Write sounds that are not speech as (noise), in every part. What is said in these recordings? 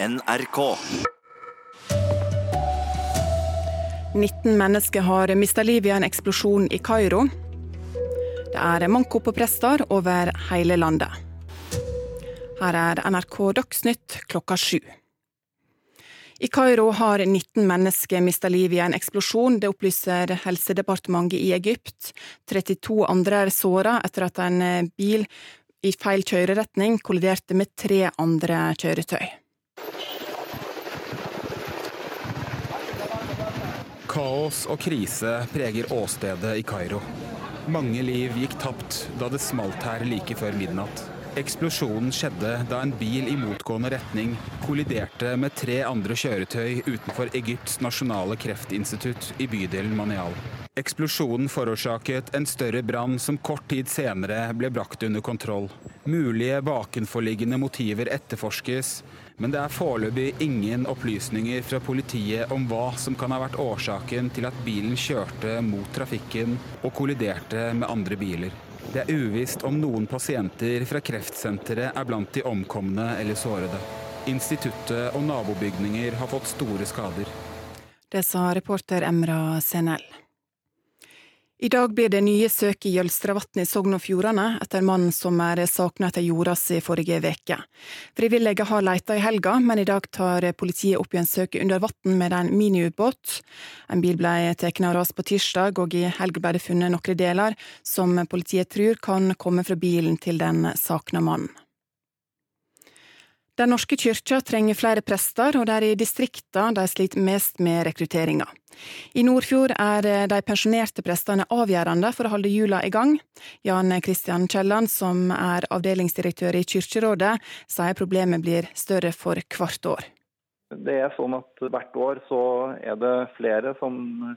NRK. 19 mennesker har mista livet i en eksplosjon i Kairo. Det er manko på prester over hele landet. Her er NRK Dagsnytt klokka sju. I Kairo har 19 mennesker mista livet i en eksplosjon. Det opplyser Helsedepartementet i Egypt. 32 andre er såra etter at en bil i feil kjøreretning kolliderte med tre andre kjøretøy. Kaos og krise preger åstedet i Kairo. Mange liv gikk tapt da det smalt her like før midnatt. Eksplosjonen skjedde da en bil i motgående retning kolliderte med tre andre kjøretøy utenfor Egypts nasjonale kreftinstitutt i bydelen Manial. Eksplosjonen forårsaket en større brann som kort tid senere ble brakt under kontroll. Mulige bakenforliggende motiver etterforskes, men det er foreløpig ingen opplysninger fra politiet om hva som kan ha vært årsaken til at bilen kjørte mot trafikken og kolliderte med andre biler. Det er uvisst om noen pasienter fra kreftsenteret er blant de omkomne eller sårede. Instituttet og nabobygninger har fått store skader. Det sa reporter Emra Senel. I dag blir det nye søk i Jølstravatn i Sogn og Fjordane etter mannen som er savna etter jorda si forrige veke. Frivillige har leita i helga, men i dag tar politiet opp igjen søket under vann med en miniubåt. En bil ble tatt av ras på tirsdag, og i helga ble det funnet noen deler som politiet tror kan komme fra bilen til den savna mannen. Den norske kyrkja trenger flere prester, og det er i distriktene de sliter mest med rekrutteringa. I Nordfjord er de pensjonerte prestene avgjørende for å holde hjula i gang. Jan Kristian Kielland, som er avdelingsdirektør i Kyrkjerådet, sier problemet blir større for hvert år. Det er sånn at Hvert år så er det flere som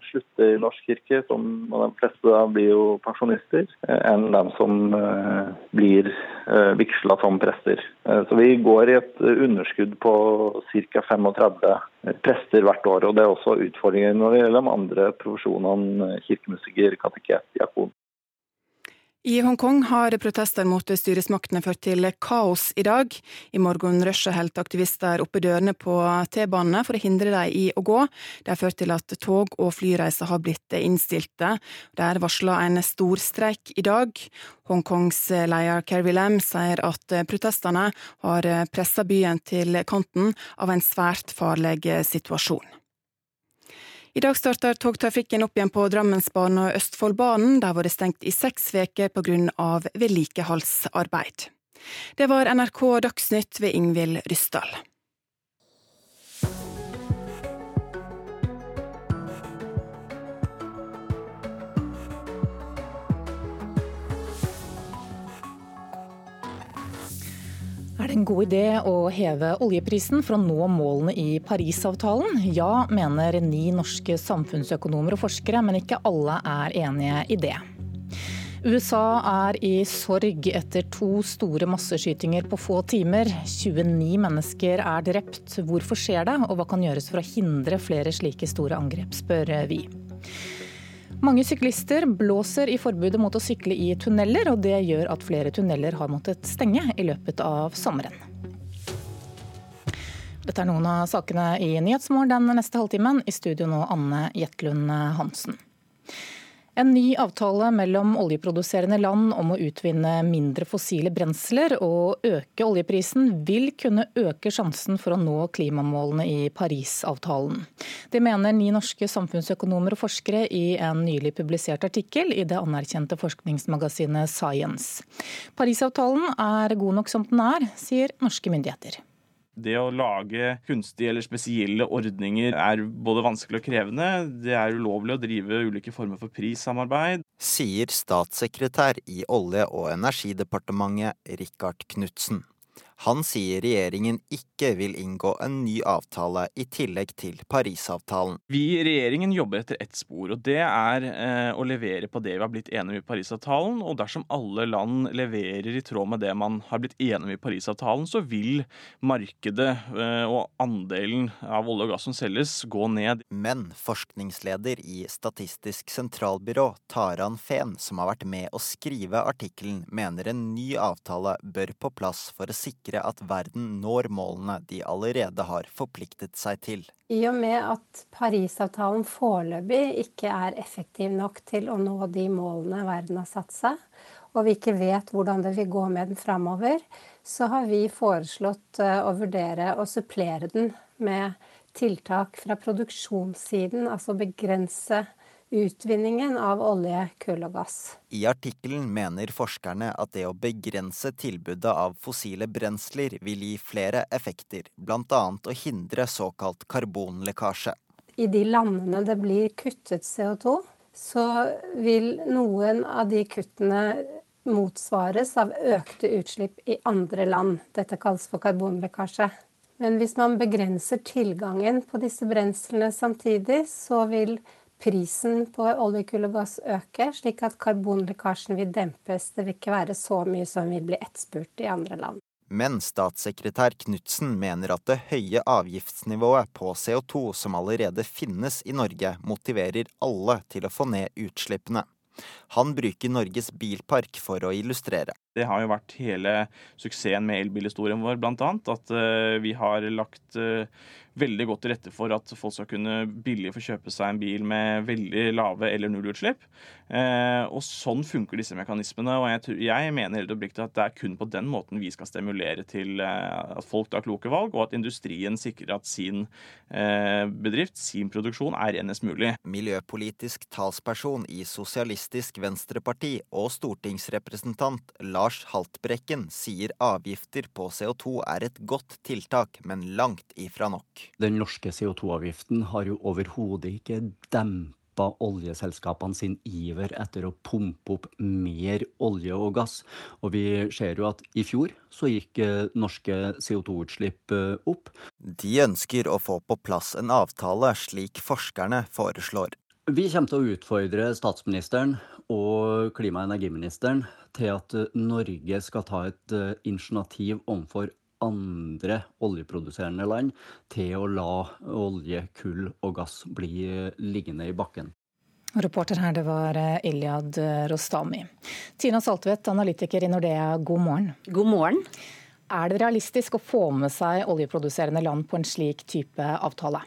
slutter i Norsk kirke, som, og de fleste blir jo pensjonister, enn dem som uh, blir uh, vigsla som prester. Så Vi går i et underskudd på ca. 35 prester hvert år. og Det er også utfordringer når det gjelder de andre profesjonene kirkemusiker, kateket, diakon. I Hongkong har protester mot styresmaktene ført til kaos i dag. I morgenrushet holdt aktivister oppe dørene på T-banene for å hindre dem i å gå. Det har ført til at tog og flyreiser har blitt innstilte. Det er varsla en storstreik i dag. Hongkongs leder Carrie Lam sier at protestene har pressa byen til kanten av en svært farlig situasjon. I dag starter togtrafikken opp igjen på Drammensbanen og Østfoldbanen. Der var det stengt i seks uker pga. vedlikeholdsarbeid. Det var NRK Dagsnytt ved Ingvild Ryssdal. Er det en god idé å heve oljeprisen for å nå målene i Parisavtalen? Ja, mener ni norske samfunnsøkonomer og forskere, men ikke alle er enige i det. USA er i sorg etter to store masseskytinger på få timer. 29 mennesker er drept. Hvorfor skjer det, og hva kan gjøres for å hindre flere slike store angrep, spør vi. Mange syklister blåser i forbudet mot å sykle i tunneler, og det gjør at flere tunneler har måttet stenge i løpet av sommeren. Dette er noen av sakene i Nyhetsmorgen den neste halvtimen. I studio nå Anne Jetlund Hansen. En ny avtale mellom oljeproduserende land om å utvinne mindre fossile brensler og øke oljeprisen vil kunne øke sjansen for å nå klimamålene i Parisavtalen. Det mener ni norske samfunnsøkonomer og forskere i en nylig publisert artikkel i det anerkjente forskningsmagasinet Science. Parisavtalen er god nok som den er, sier norske myndigheter. Det å lage kunstige eller spesielle ordninger er både vanskelig og krevende. Det er ulovlig å drive ulike former for prissamarbeid. Sier statssekretær i Olje- og energidepartementet Rikard Knutsen. Han sier regjeringen ikke vil inngå en ny avtale i tillegg til Parisavtalen. Vi i regjeringen jobber etter ett spor, og det er eh, å levere på det vi har blitt enige om i Parisavtalen. Og dersom alle land leverer i tråd med det man har blitt enige om i Parisavtalen, så vil markedet eh, og andelen av olje og gass som selges, gå ned. Men forskningsleder i Statistisk sentralbyrå, Taran Fehn, som har vært med å skrive artikkelen, mener en ny avtale bør på plass for å sikre sikre at verden når målene de allerede har forpliktet seg til. I og med at Parisavtalen foreløpig ikke er effektiv nok til å nå de målene verden har satt seg, og vi ikke vet hvordan det vil gå med den framover, så har vi foreslått eh, å vurdere å supplere den med tiltak fra produksjonssiden, altså begrense utvinningen av olje, kull og gass. I artikkelen mener forskerne at det å begrense tilbudet av fossile brensler vil gi flere effekter, bl.a. å hindre såkalt karbonlekkasje. I de landene det blir kuttet CO2, så vil noen av de kuttene motsvares av økte utslipp i andre land. Dette kalles for karbonlekkasje. Men hvis man begrenser tilgangen på disse brenslene samtidig, så vil prisen på oljekull og gass øke, slik at karbonlekkasjen vil dempes. Det vil ikke være så mye som vil bli etterspurt i andre land. Men statssekretær Knutsen mener at det høye avgiftsnivået på CO2 som allerede finnes i Norge, motiverer alle til å få ned utslippene. Han bruker Norges bilpark for å illustrere. Det har jo vært hele suksessen med elbilhistorien vår, bl.a. At uh, vi har lagt uh, veldig godt til rette for at folk skal kunne billig få kjøpe seg en bil med veldig lave eller nullutslipp. Uh, og sånn funker disse mekanismene. Og jeg, jeg mener helt oppriktig at det er kun på den måten vi skal stimulere til at folk tar kloke valg, og at industrien sikrer at sin bedrift, sin produksjon, er renest mulig. Miljøpolitisk talsperson i Sosialistisk Venstreparti og stortingsrepresentant Lars Lars Haltbrekken sier avgifter på CO2 er et godt tiltak, men langt ifra nok. Den norske CO2-avgiften har jo overhodet ikke dempa oljeselskapene sin iver etter å pumpe opp mer olje og gass. Og vi ser jo at i fjor så gikk eh, norske CO2-utslipp eh, opp. De ønsker å få på plass en avtale, slik forskerne foreslår. Vi kommer til å utfordre statsministeren og klima- og energiministeren til at eh, Norge skal ta et eh, initiativ overfor andre oljeproduserende land til å la olje, kull og gass bli eh, liggende i bakken. Reporter her, det var Ilyad Rostami. Tina Saltvedt, analytiker i Nordea, god morgen. God morgen. Er det realistisk å få med seg oljeproduserende land på en slik type avtale?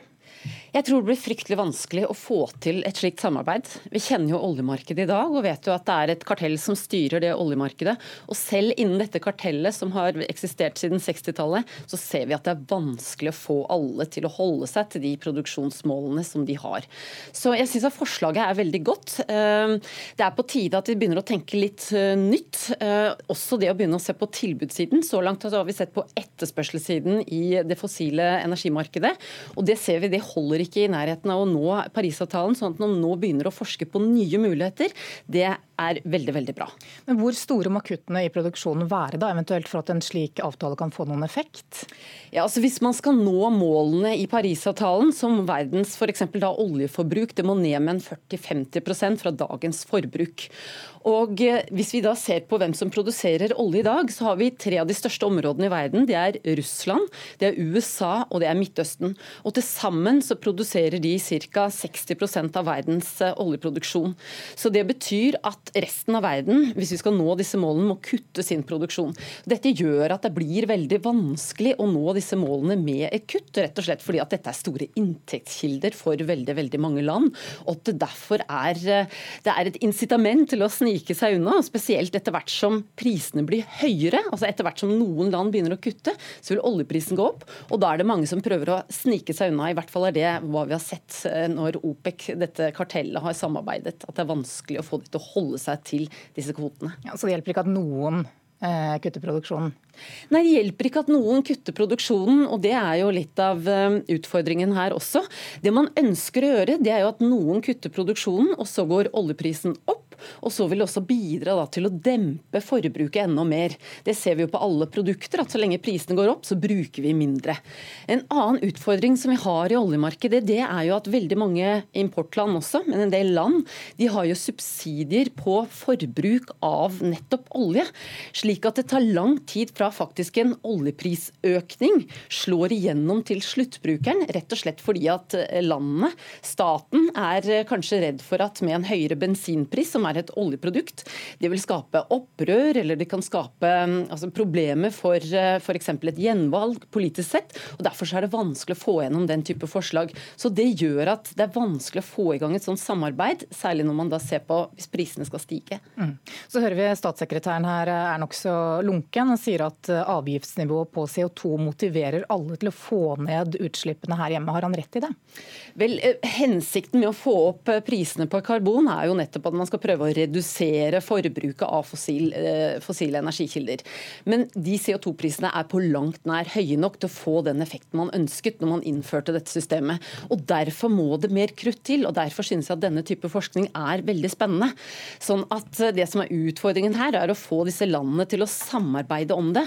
Jeg tror det blir fryktelig vanskelig å få til et slikt samarbeid. Vi kjenner jo oljemarkedet i dag og vet jo at det er et kartell som styrer det oljemarkedet. Og selv innen dette kartellet som har eksistert siden 60-tallet, så ser vi at det er vanskelig å få alle til å holde seg til de produksjonsmålene som de har. Så jeg syns at forslaget er veldig godt. Eh, det er på tide at vi begynner å tenke litt eh, nytt. Eh, også det å begynne å se på tilbudssiden. Så langt har vi sett på etterspørselssiden i det fossile energimarkedet. Og det ser vi det holder ikke i nærheten av å nå Parisavtalen. sånn at man nå begynner å forske på nye muligheter, det er veldig veldig bra. Men Hvor store må kuttene i produksjonen være da, eventuelt for at en slik avtale kan få noen effekt? Ja, altså Hvis man skal nå målene i Parisavtalen, som verdens for da oljeforbruk, det må ned med en 40-50% fra dagens forbruk. Og eh, Hvis vi da ser på hvem som produserer olje i dag, så har vi tre av de største områdene i verden. Det er Russland, det er USA og det er Midtøsten. Og Til sammen så produserer de ca. 60% av verdens eh, oljeproduksjon. Så Det betyr at resten av verden, hvis vi skal nå disse målene, må kutte sin produksjon. Dette gjør at det blir veldig vanskelig å nå disse målene med et kutt, rett og slett fordi at dette er store inntektskilder for veldig veldig mange land. og at det derfor er, eh, det er et incitament til å snike snike seg unna. Spesielt etter hvert som prisene blir høyere. altså Etter hvert som noen land begynner å kutte, så vil oljeprisen gå opp. Og da er det mange som prøver å snike seg unna. I hvert fall er det hva vi har sett eh, når OPEC, dette kartellet, har samarbeidet. At det er vanskelig å få de til å holde seg til disse kvotene. Ja, så det hjelper ikke at noen eh, kutter produksjonen? Nei, Det hjelper ikke at noen kutter produksjonen, og det er jo litt av eh, utfordringen her også. Det man ønsker å gjøre, det er jo at noen kutter produksjonen, og så går oljeprisen opp. Og så vil det også bidra da, til å dempe forbruket enda mer. Det ser vi jo på alle produkter, at så lenge prisene går opp, så bruker vi mindre. En annen utfordring som vi har i oljemarkedet, det er jo at veldig mange importland også, men en del land, de har jo subsidier på forbruk av nettopp olje. Slik at det tar lang tid fra faktisk en oljeprisøkning slår igjennom til sluttbrukeren, rett og slett fordi at landene, landet, staten, er eh, kanskje redd for at med en høyere bensinpris, som er er et oljeprodukt. Det vil skape opprør, eller det kan skape mm, altså, problemer for uh, f.eks. et gjenvalg politisk sett. og Derfor er det vanskelig å få gjennom den type forslag. Så Det gjør at det er vanskelig å få i gang et sånt samarbeid, særlig når man da ser på hvis prisene skal stige. Mm. Så hører vi statssekretæren her er nokså lunken og sier at avgiftsnivået på CO2 motiverer alle til å få ned utslippene her hjemme. Har han rett i det? Vel, eh, Hensikten med å få opp eh, prisene på karbon er jo nettopp at man skal prøve å redusere forbruket av fossil, eh, fossile energikilder. Men de CO2-prisene er på langt nær høye nok til å få den effekten man ønsket når man innførte dette systemet. Og Derfor må det mer krutt til, og derfor synes jeg at denne type forskning er veldig spennende. Sånn at Det som er utfordringen her, er å få disse landene til å samarbeide om det.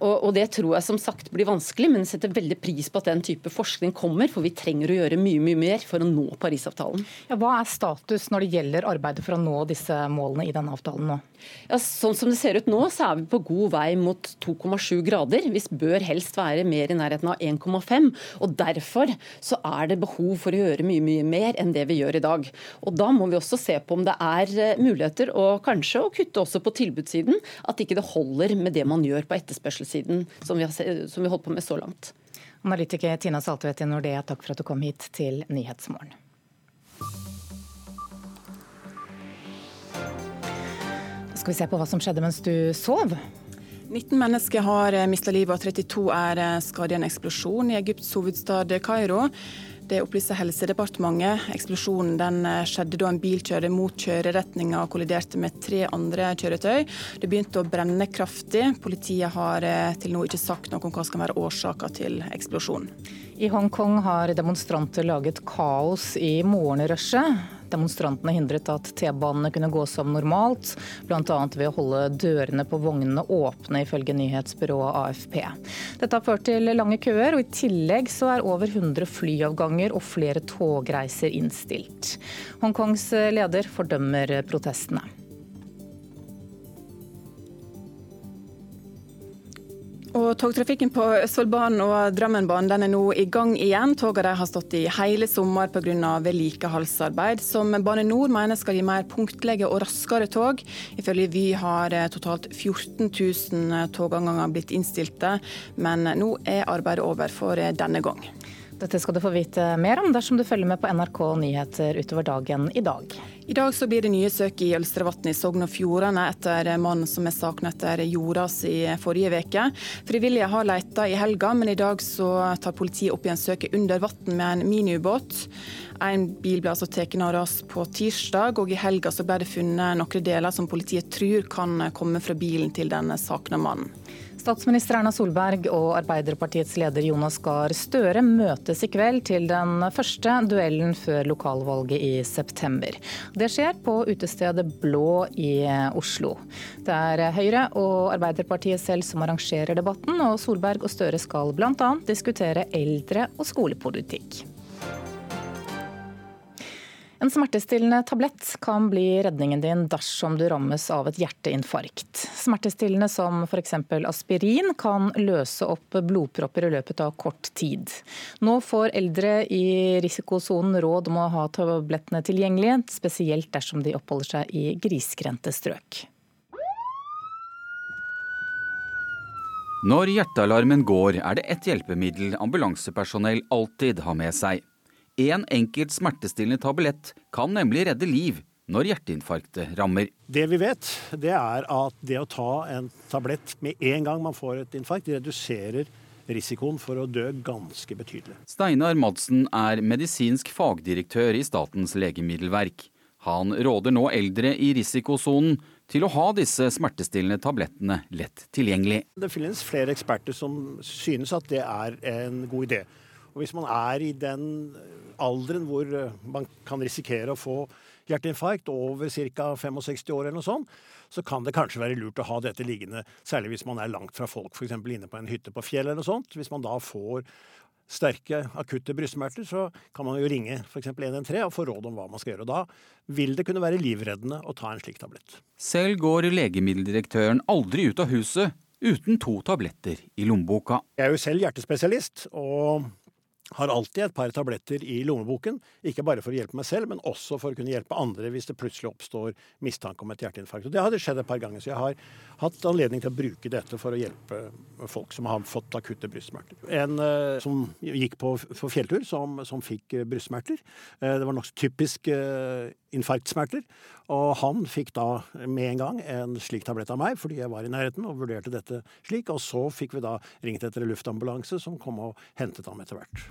Og det tror jeg som sagt blir vanskelig, men setter veldig pris på at den type forskning kommer, for vi trenger å gjøre mye mye mer for å nå Parisavtalen. Ja, hva er status når det gjelder arbeidet for å nå disse målene i denne avtalen nå? Ja, sånn som det ser ut nå, så er vi på god vei mot 2,7 grader. Vi bør helst være mer i nærheten av 1,5. og Derfor så er det behov for å gjøre mye mye mer enn det vi gjør i dag. Og Da må vi også se på om det er eh, muligheter, og kanskje å kutte også på tilbudssiden. At ikke det holder med det man gjør på etterspørselssiden, som vi har, som vi holdt på med så langt. Analytiker Tina Saltvedt i Nordea, takk for at du kom hit til Nyhetsmorgen. Skal vi se på hva som skjedde mens du sov. 19 mennesker har mista livet og 32 er skadet i en eksplosjon i Egypts hovedstad Kairo. Det opplyser Helsedepartementet. Eksplosjonen den eh, skjedde da en bil kjørte mot kjøreretninga og kolliderte med tre andre kjøretøy. Det begynte å brenne kraftig. Politiet har eh, til nå ikke sagt noe om hva som kan være årsaka til eksplosjonen. I Hongkong har demonstranter laget kaos i morgenrushet. Demonstrantene hindret at T-banene kunne gå som normalt, bl.a. ved å holde dørene på vognene åpne, ifølge nyhetsbyrået AFP. Dette har ført til lange køer, og i tillegg så er over 100 flyavganger og flere togreiser innstilt. Hongkongs leder fordømmer protestene. Og Togtrafikken på Østfoldbanen og Drammenbanen er nå i gang igjen. Togene har stått i hele sommer pga. vedlikeholdsarbeid, som Bane Nor mener skal gi mer punktlige og raskere tog. Ifølge Vy har eh, totalt 14 000 togavganger blitt innstilte, men nå er arbeidet over for eh, denne gang. Dette skal du få vite mer om dersom du følger med på NRK Nyheter utover dagen i dag. I dag så blir det nye søk i Ølstrevatn i Sogn og Fjordane etter mannen som er savnet etter jordas i forrige uke. Frivillige har leita i helga, men i dag så tar politiet opp igjen søket under vann med en miniubåt. En bil ble altså tatt av ras på tirsdag, og i helga så ble det funnet noen deler som politiet tror kan komme fra bilen til den savna mannen. Statsminister Erna Solberg og Arbeiderpartiets leder Jonas Gahr Støre møtes i kveld til den første duellen før lokalvalget i september. Det skjer på utestedet Blå i Oslo. Det er Høyre og Arbeiderpartiet selv som arrangerer debatten, og Solberg og Støre skal bl.a. diskutere eldre- og skolepolitikk. En smertestillende tablett kan bli redningen din dersom du rammes av et hjerteinfarkt. Smertestillende som f.eks. aspirin kan løse opp blodpropper i løpet av kort tid. Nå får eldre i risikosonen råd om å ha tablettene tilgjengelige, spesielt dersom de oppholder seg i grisgrendte strøk. Når hjertealarmen går, er det ett hjelpemiddel ambulansepersonell alltid har med seg. Én en enkelt smertestillende tablett kan nemlig redde liv når hjerteinfarktet rammer. Det vi vet, det er at det å ta en tablett med en gang man får et infarkt, reduserer risikoen for å dø ganske betydelig. Steinar Madsen er medisinsk fagdirektør i Statens legemiddelverk. Han råder nå eldre i risikosonen til å ha disse smertestillende tablettene lett tilgjengelig. Det finnes flere eksperter som synes at det er en god idé. Og hvis man er i den alderen hvor eh, man kan risikere å få hjerteinfarkt, over ca. 65 år eller noe sånt, så kan det kanskje være lurt å ha dette liggende, særlig hvis man er langt fra folk, f.eks. inne på en hytte på fjellet eller noe sånt. Hvis man da får sterke, akutte brystsmerter, så kan man jo ringe f.eks. 113 og få råd om hva man skal gjøre. Og da vil det kunne være livreddende å ta en slik tablett. Selv går legemiddeldirektøren aldri ut av huset uten to tabletter i lommeboka. Jeg er jo selv hjertespesialist, og har alltid et par tabletter i lommeboken. Ikke bare for å hjelpe meg selv, men også for å kunne hjelpe andre hvis det plutselig oppstår mistanke om et hjerteinfarkt. Og Det hadde skjedd et par ganger, så jeg har hatt anledning til å bruke dette for å hjelpe folk som har fått akutte brystsmerter. En uh, som gikk på, på fjelltur, som, som fikk uh, brystsmerter. Uh, det var nokså typisk infarktsmerter. Og han fikk da med en gang en slik tablett av meg, fordi jeg var i nærheten og vurderte dette slik. Og så fikk vi da ringt etter en luftambulanse som kom og hentet ham etter hvert.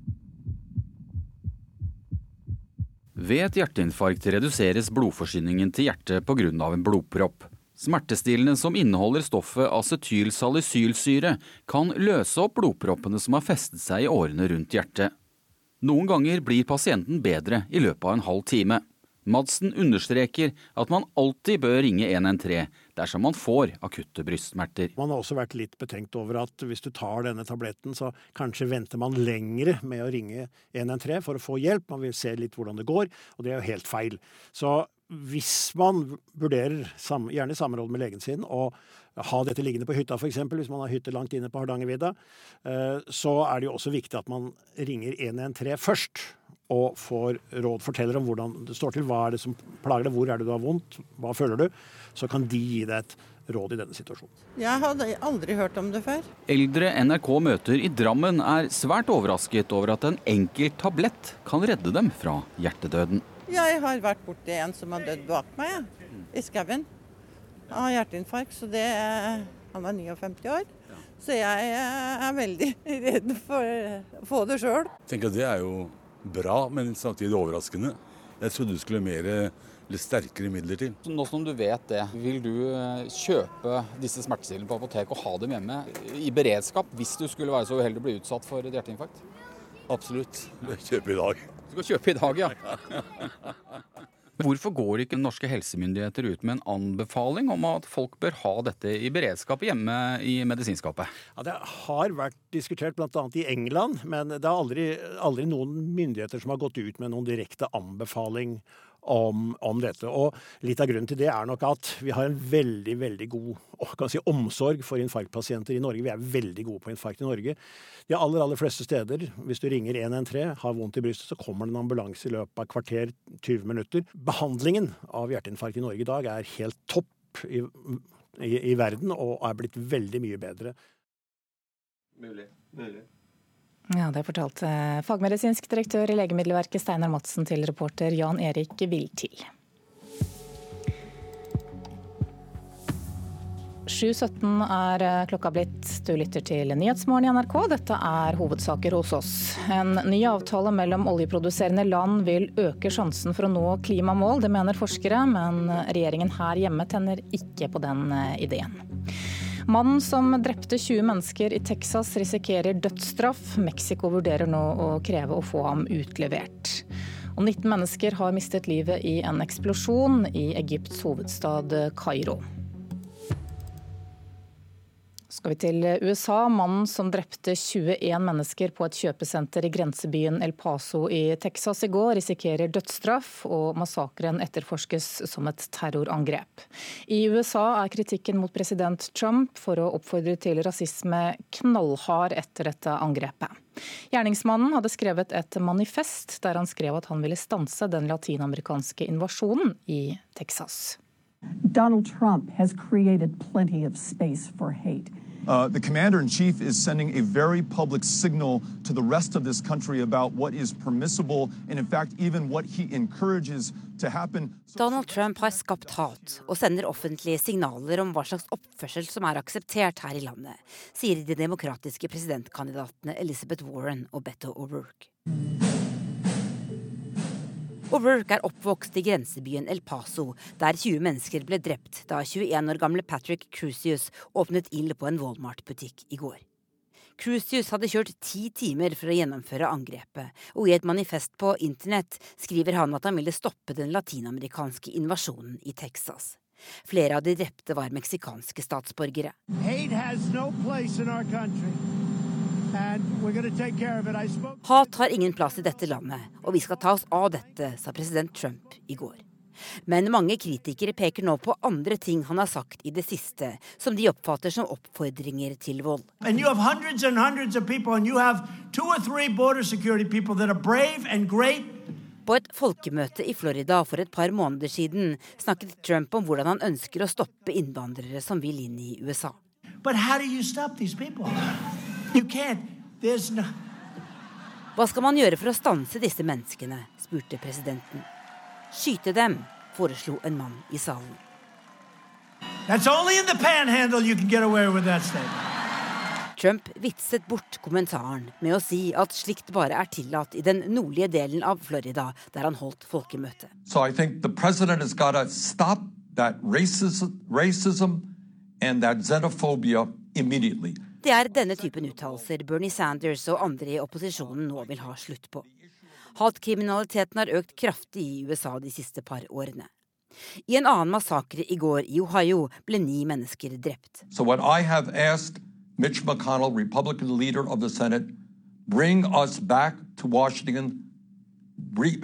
Ved et hjerteinfarkt reduseres blodforsyningen til hjertet pga. en blodpropp. Smertestillende som inneholder stoffet acetylsalicylsyre, kan løse opp blodproppene som har festet seg i årene rundt hjertet. Noen ganger blir pasienten bedre i løpet av en halv time. Madsen understreker at man alltid bør ringe 113 dersom man får akutte brystsmerter. Man har også vært litt betenkt over at hvis du tar denne tabletten, så kanskje venter man lengre med å ringe 113 for å få hjelp. Man vil se litt hvordan det går, og det er jo helt feil. Så hvis man vurderer, gjerne i samråd med legen sin, å ha dette liggende på hytta f.eks., hvis man har hytte langt inne på Hardangervidda, eh, så er det jo også viktig at man ringer 113 først og får råd, forteller om hvordan det står til, hva er det som plager deg, hvor er det du har vondt, hva føler du, så kan de gi deg et råd i denne situasjonen. Jeg hadde aldri hørt om det før. Eldre NRK møter i Drammen er svært overrasket over at en enkel tablett kan redde dem fra hjertedøden. Jeg har vært borti en som har dødd bak meg, i skauen. Av hjerteinfarkt. Så det Han var 59 år. Så jeg er veldig (laughs) redd for å få det sjøl. Det er jo bra, men samtidig overraskende. Jeg trodde det skulle mer litt sterkere midler til. Nå som du vet det, vil du eh, kjøpe disse smertestillende på apotek og ha dem hjemme i beredskap hvis du skulle være så uheldig å bli utsatt for et hjerteinfarkt? Absolutt. Kjøper i dag. Du skal kjøpe i dag, ja. (laughs) Hvorfor går ikke norske helsemyndigheter ut med en anbefaling om at folk bør ha dette i beredskap hjemme i medisinskapet? Ja, det har vært diskutert bl.a. i England, men det er aldri, aldri noen myndigheter som har gått ut med noen direkte anbefaling om, om, dette. Og litt av grunnen til det er nok at vi har en veldig veldig god si, omsorg for infarktpasienter i Norge. Vi er veldig gode på infarkt i Norge. De aller aller fleste steder, hvis du ringer 113, har vondt i brystet, så kommer det en ambulanse i løpet av kvarter, 20 minutter. Behandlingen av hjerteinfarkt i Norge i dag er helt topp i, i, i verden, og er blitt veldig mye bedre. Mulig. Mulig. Ja, Det fortalte fagmedisinsk direktør i Legemiddelverket Steinar Madsen til reporter Jan Erik Viltil. 7.17 er klokka blitt. Du lytter til Nyhetsmorgen i NRK. Dette er hovedsaker hos oss. En ny avtale mellom oljeproduserende land vil øke sjansen for å nå klimamål. Det mener forskere, men regjeringen her hjemme tenner ikke på den ideen. Mannen som drepte 20 mennesker i Texas risikerer dødsstraff. Mexico vurderer nå å kreve å få ham utlevert. Og 19 mennesker har mistet livet i en eksplosjon i Egypts hovedstad Kairo skal vi til USA. Mannen som drepte 21 mennesker på et kjøpesenter i grensebyen El Paso i Texas i går, risikerer dødsstraff, og massakren etterforskes som et terrorangrep. I USA er kritikken mot president Trump for å oppfordre til rasisme knallhard etter dette angrepet. Gjerningsmannen hadde skrevet et manifest der han skrev at han ville stanse den latinamerikanske invasjonen i Texas. Donald Trump has created plenty of space for hate. Uh, the commander in chief is sending a very public signal to the rest of this country about what is permissible and, in fact, even what he encourages to happen. Donald Trump har skapt hat og sender offentlige signaler om hva slags oppførsel som er akseptert her i landet, sier de demokratiske presidentkandidatene Elizabeth Warren og Beto O'Rourke. O'Rourke er oppvokst i grensebyen El Paso, der 20 mennesker ble drept da 21 år gamle Patrick Crucius åpnet ild på en Walmart-butikk i går. Crucius hadde kjørt ti timer for å gjennomføre angrepet, og i et manifest på internett skriver han at han ville stoppe den latinamerikanske invasjonen i Texas. Flere av de drepte var meksikanske statsborgere. Hate has no place in our country. Hat har ingen plass i dette landet, og vi skal ta oss av dette, sa president Trump i går. Men mange kritikere peker nå på andre ting han har sagt i det siste, som de oppfatter som oppfordringer til vold. Hundreds hundreds people. På et folkemøte i Florida for et par måneder siden snakket Trump om hvordan han ønsker å stoppe innvandrere som vil inn i USA. But how do you stop these people? You can't. There's no. Hva skal man gjøre for å stanse disse menneskene, spurte presidenten. Skyte dem, foreslo en mann i salen. That's only in the panhandle you can get away with that statement. Trump vitset bort kommentaren med å si at slikt bare er tillatt i den nordlige delen av Florida, der han holdt folkemøte. So I think the president has got to stop that racism, racism and that xenophobia immediately. Det er denne typen uttalelser Bernie Sanders og andre i opposisjonen nå vil ha slutt på. Hatkriminaliteten har økt kraftig i USA de siste par årene. I en annen massakre i går i Ohio ble ni mennesker drept. So Mitch McConnell, Republican leader of the Senate, bring us back to Washington,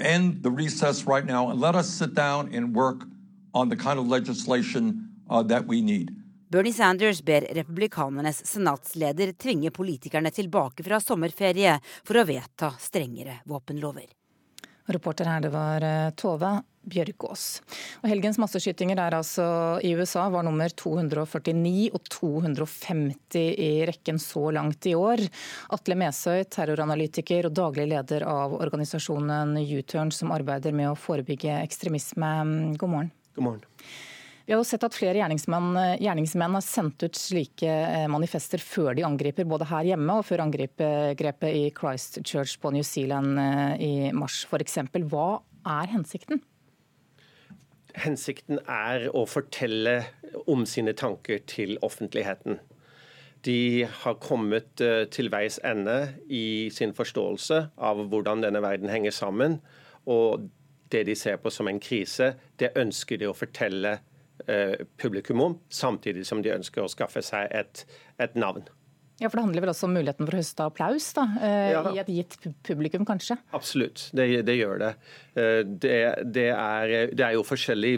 end the recess right now, and let us sit down and work on the kind of legislation uh, that we need. Bernie Sanders ber republikanernes senatsleder tvinge politikerne tilbake fra sommerferie for å vedta strengere våpenlover. Reporter her, det var eh, Tove Bjørkås. Og helgens masseskytinger der altså i USA var nummer 249 og 250 i rekken så langt i år. Atle Mesøy, terroranalytiker og daglig leder av organisasjonen U-Turn, som arbeider med å forebygge ekstremisme. God morgen. God morgen. Vi har jo sett at flere gjerningsmenn, gjerningsmenn, har sendt ut slike eh, manifester før de angriper, både her hjemme og før angrepet i Christchurch på New Zealand eh, i mars f.eks. Hva er hensikten? Hensikten er å fortelle om sine tanker til offentligheten. De har kommet eh, til veis ende i sin forståelse av hvordan denne verden henger sammen. Og det de ser på som en krise, det ønsker de å fortelle Eh, publikum om, samtidig som de ønsker å skaffe seg et, et navn. Ja, for Det handler vel også om muligheten for å høste applaus da, eh, ja. i et gitt publikum, kanskje? Absolutt, det, det gjør det. Eh, det, det, er, det, er, jo forskjellig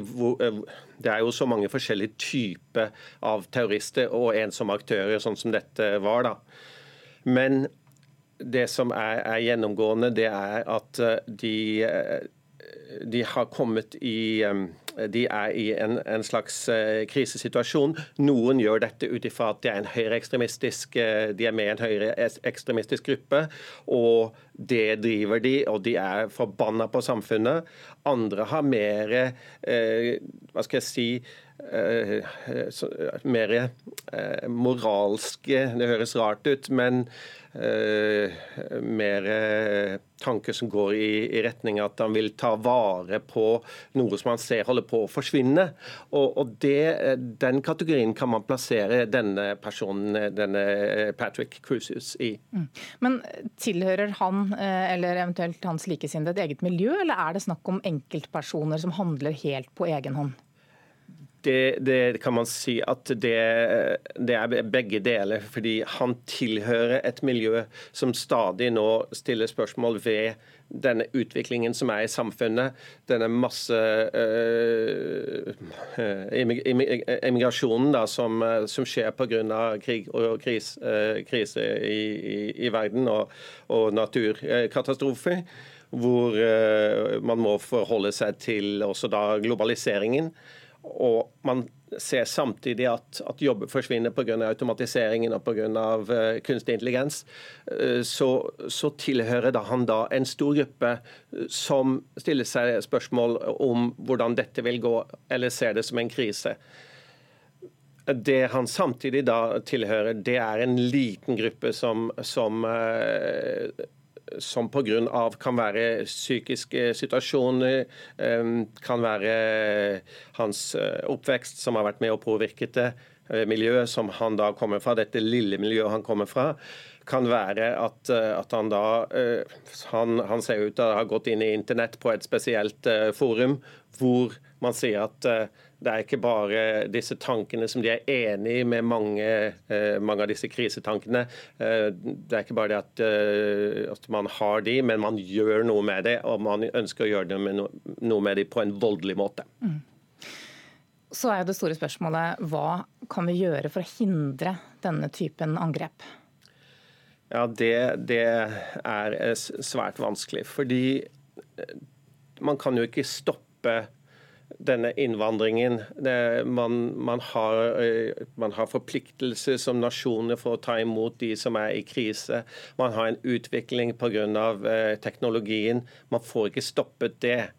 Det er jo så mange forskjellige typer av terrorister og ensomme aktører, sånn som dette var. da. Men det som er, er gjennomgående, det er at de, de har kommet i de er i en, en slags uh, krisesituasjon. Noen gjør dette ut ifra at de er, en høyreekstremistisk, uh, de er med i en høyreekstremistisk gruppe. og det driver de, og de er forbanna på samfunnet. Andre har mer uh, Hva skal jeg si mer moralske Det høres rart ut, men Eh, mer eh, tanker som går i, i, retning at han vil ta vare på noe som han ser holder på å forsvinne. Og, og det, eh, Den kategorien kan man plassere denne personen, denne Patrick Cruises, i. Mm. Men tilhører han eller eventuelt hans likesinnede et eget miljø, eller er det snakk om enkeltpersoner som handler helt på egen hånd? Det, det, kan man si at det, det, er begge deler. Fordi han tilhører et miljø som stadig nå stiller spørsmål ved denne utviklingen som er i samfunnet. Denne masse øh, immigrasjonen da, som, som skjer pga. krig og kris, øh, krise i, i, i, verden og, og naturkatastrofer. Hvor øh, man må forholde seg til også da globaliseringen. Og man ser samtidig at, at jobber forsvinner pga. automatiseringen og pga. Uh, eh, kunstig intelligens, uh, så, så, tilhører da han da en stor gruppe uh, som stiller seg spørsmål om hvordan dette vil gå, eller ser det som en krise. Det han samtidig da tilhører, det er en liten gruppe som, som som pga. kan være psykiske situasjoner, kan være hans eh, oppvekst som har vært med og påvirket det. miljøet som han da kommer fra, dette lille miljøet han kommer fra, kan være at, at han da han, han, ser ut til å ha gått inn i internett på et spesielt forum hvor man sier at det er ikke bare disse tankene som de er enig med mange, eh, mange av disse krisetankene. Eh, det er ikke bare det at, eh, at, man har de, men man gjør noe med det. Og man ønsker å gjøre noe med de på en voldelig måte. Mm. Så er det store spørsmålet hva kan vi gjøre for å hindre denne typen angrep? Ja, det, det er svært vanskelig. Fordi man kan jo ikke stoppe denne innvandringen. Man, man, har, eh, man, har, forpliktelser som nasjoner for å ta imot de som er i krise. Man har en utvikling pga. Eh, teknologien. Man får ikke stoppet det.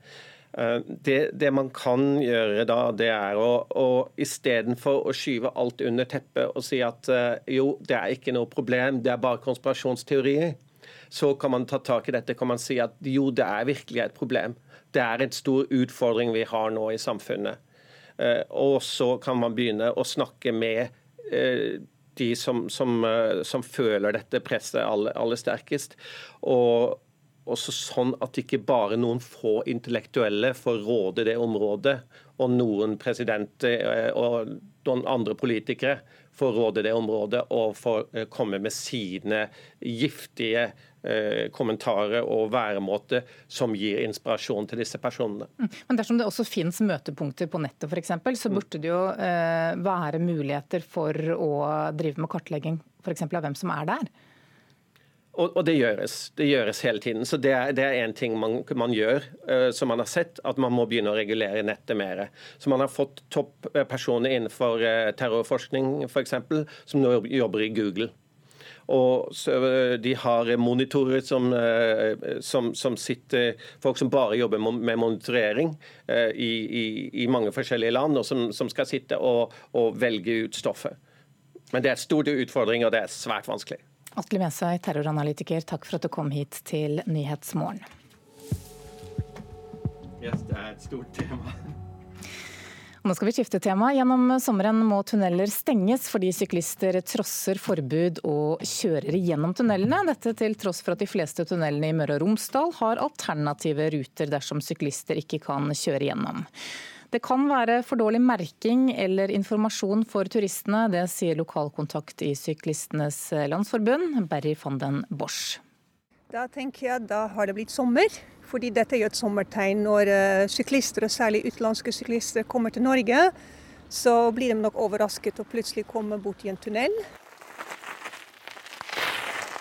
Eh, det, det, man kan gjøre da, det er å, å istedenfor å skyve alt under teppet og si at jo, det er ikke noe problem, det er bare konspirasjonsteorier, så kan man ta tak i dette kan man si at jo, det er virkelig et problem det er en stor utfordring vi har nå i samfunnet. Eh, og så kan man begynne å snakke med eh, de som, som, eh, som føler dette presset aller, aller sterkest. Og også sånn at ikke bare noen få intellektuelle får råde det området, og noen presidenter og noen andre politikere får råde det området og får komme med sine giftige kommentarer og væremåter som gir inspirasjon til disse personene. Mm. Men Dersom det også finnes møtepunkter på nettet for eksempel, så mm. burde det jo eh, være muligheter for å drive med kartlegging f.eks. av hvem som er der? Og, og, det gjøres. Det gjøres hele tiden. Så Det er én ting man, man gjør, uh, som man har sett, at man må begynne å regulere nettet mer. Så Man har fått topppersoner innenfor uh, terrorforskning f.eks., som nå jobber i Google. Og eh, de har monitorer som, eh, som, som, sitter Folk som bare jobber med monitorering eh, i, i, i mange forskjellige land, og som, som skal sitte og, og, velge ut stoffet. Men det er store stor utfordring, og det er svært vanskelig. Atle Mesøy, terroranalytiker, takk for at du kom hit til Nyhetsmorgen. Yes, det er et stort tema. Nå skal vi skifte tema. Gjennom sommeren må tunneler stenges fordi syklister trosser forbud og kjører gjennom tunnelene. Dette til tross for at de fleste tunnelene i Møre og Romsdal har alternative ruter dersom syklister ikke kan kjøre gjennom. Det kan være for dårlig merking eller informasjon for turistene. Det sier lokalkontakt i Syklistenes Landsforbund, Berry van den Bosch. Da tenker jeg da har det blitt sommer. Fordi dette er jo et sommertegn. Når uh, syklister, og særlig utenlandske syklister, kommer til Norge, så blir de nok overrasket og plutselig kommer bort i en tunnel.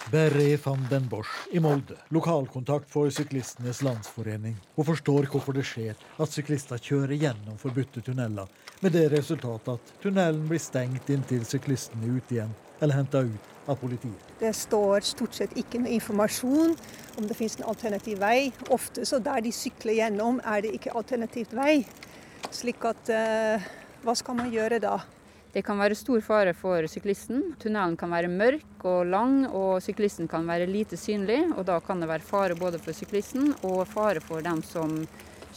Berre van den Bosch i Molde, lokalkontakt for Syklistenes Landsforening. Hun forstår hvorfor det skjer at syklister kjører gjennom forbudte tunneler, med det resultatet at tunnelen blir stengt inntil syklistene er ute igjen eller henta ut av politiet. Det står stort sett ikke noe informasjon om det finnes en alternativ vei. Ofte så der de sykler gjennom, er det ikke alternativt vei. Slik at eh, hva skal man gjøre da? Det kan være stor fare for syklisten. Tunnelen kan være mørk og lang, og syklisten kan være lite synlig. og Da kan det være fare både for syklisten og fare for dem som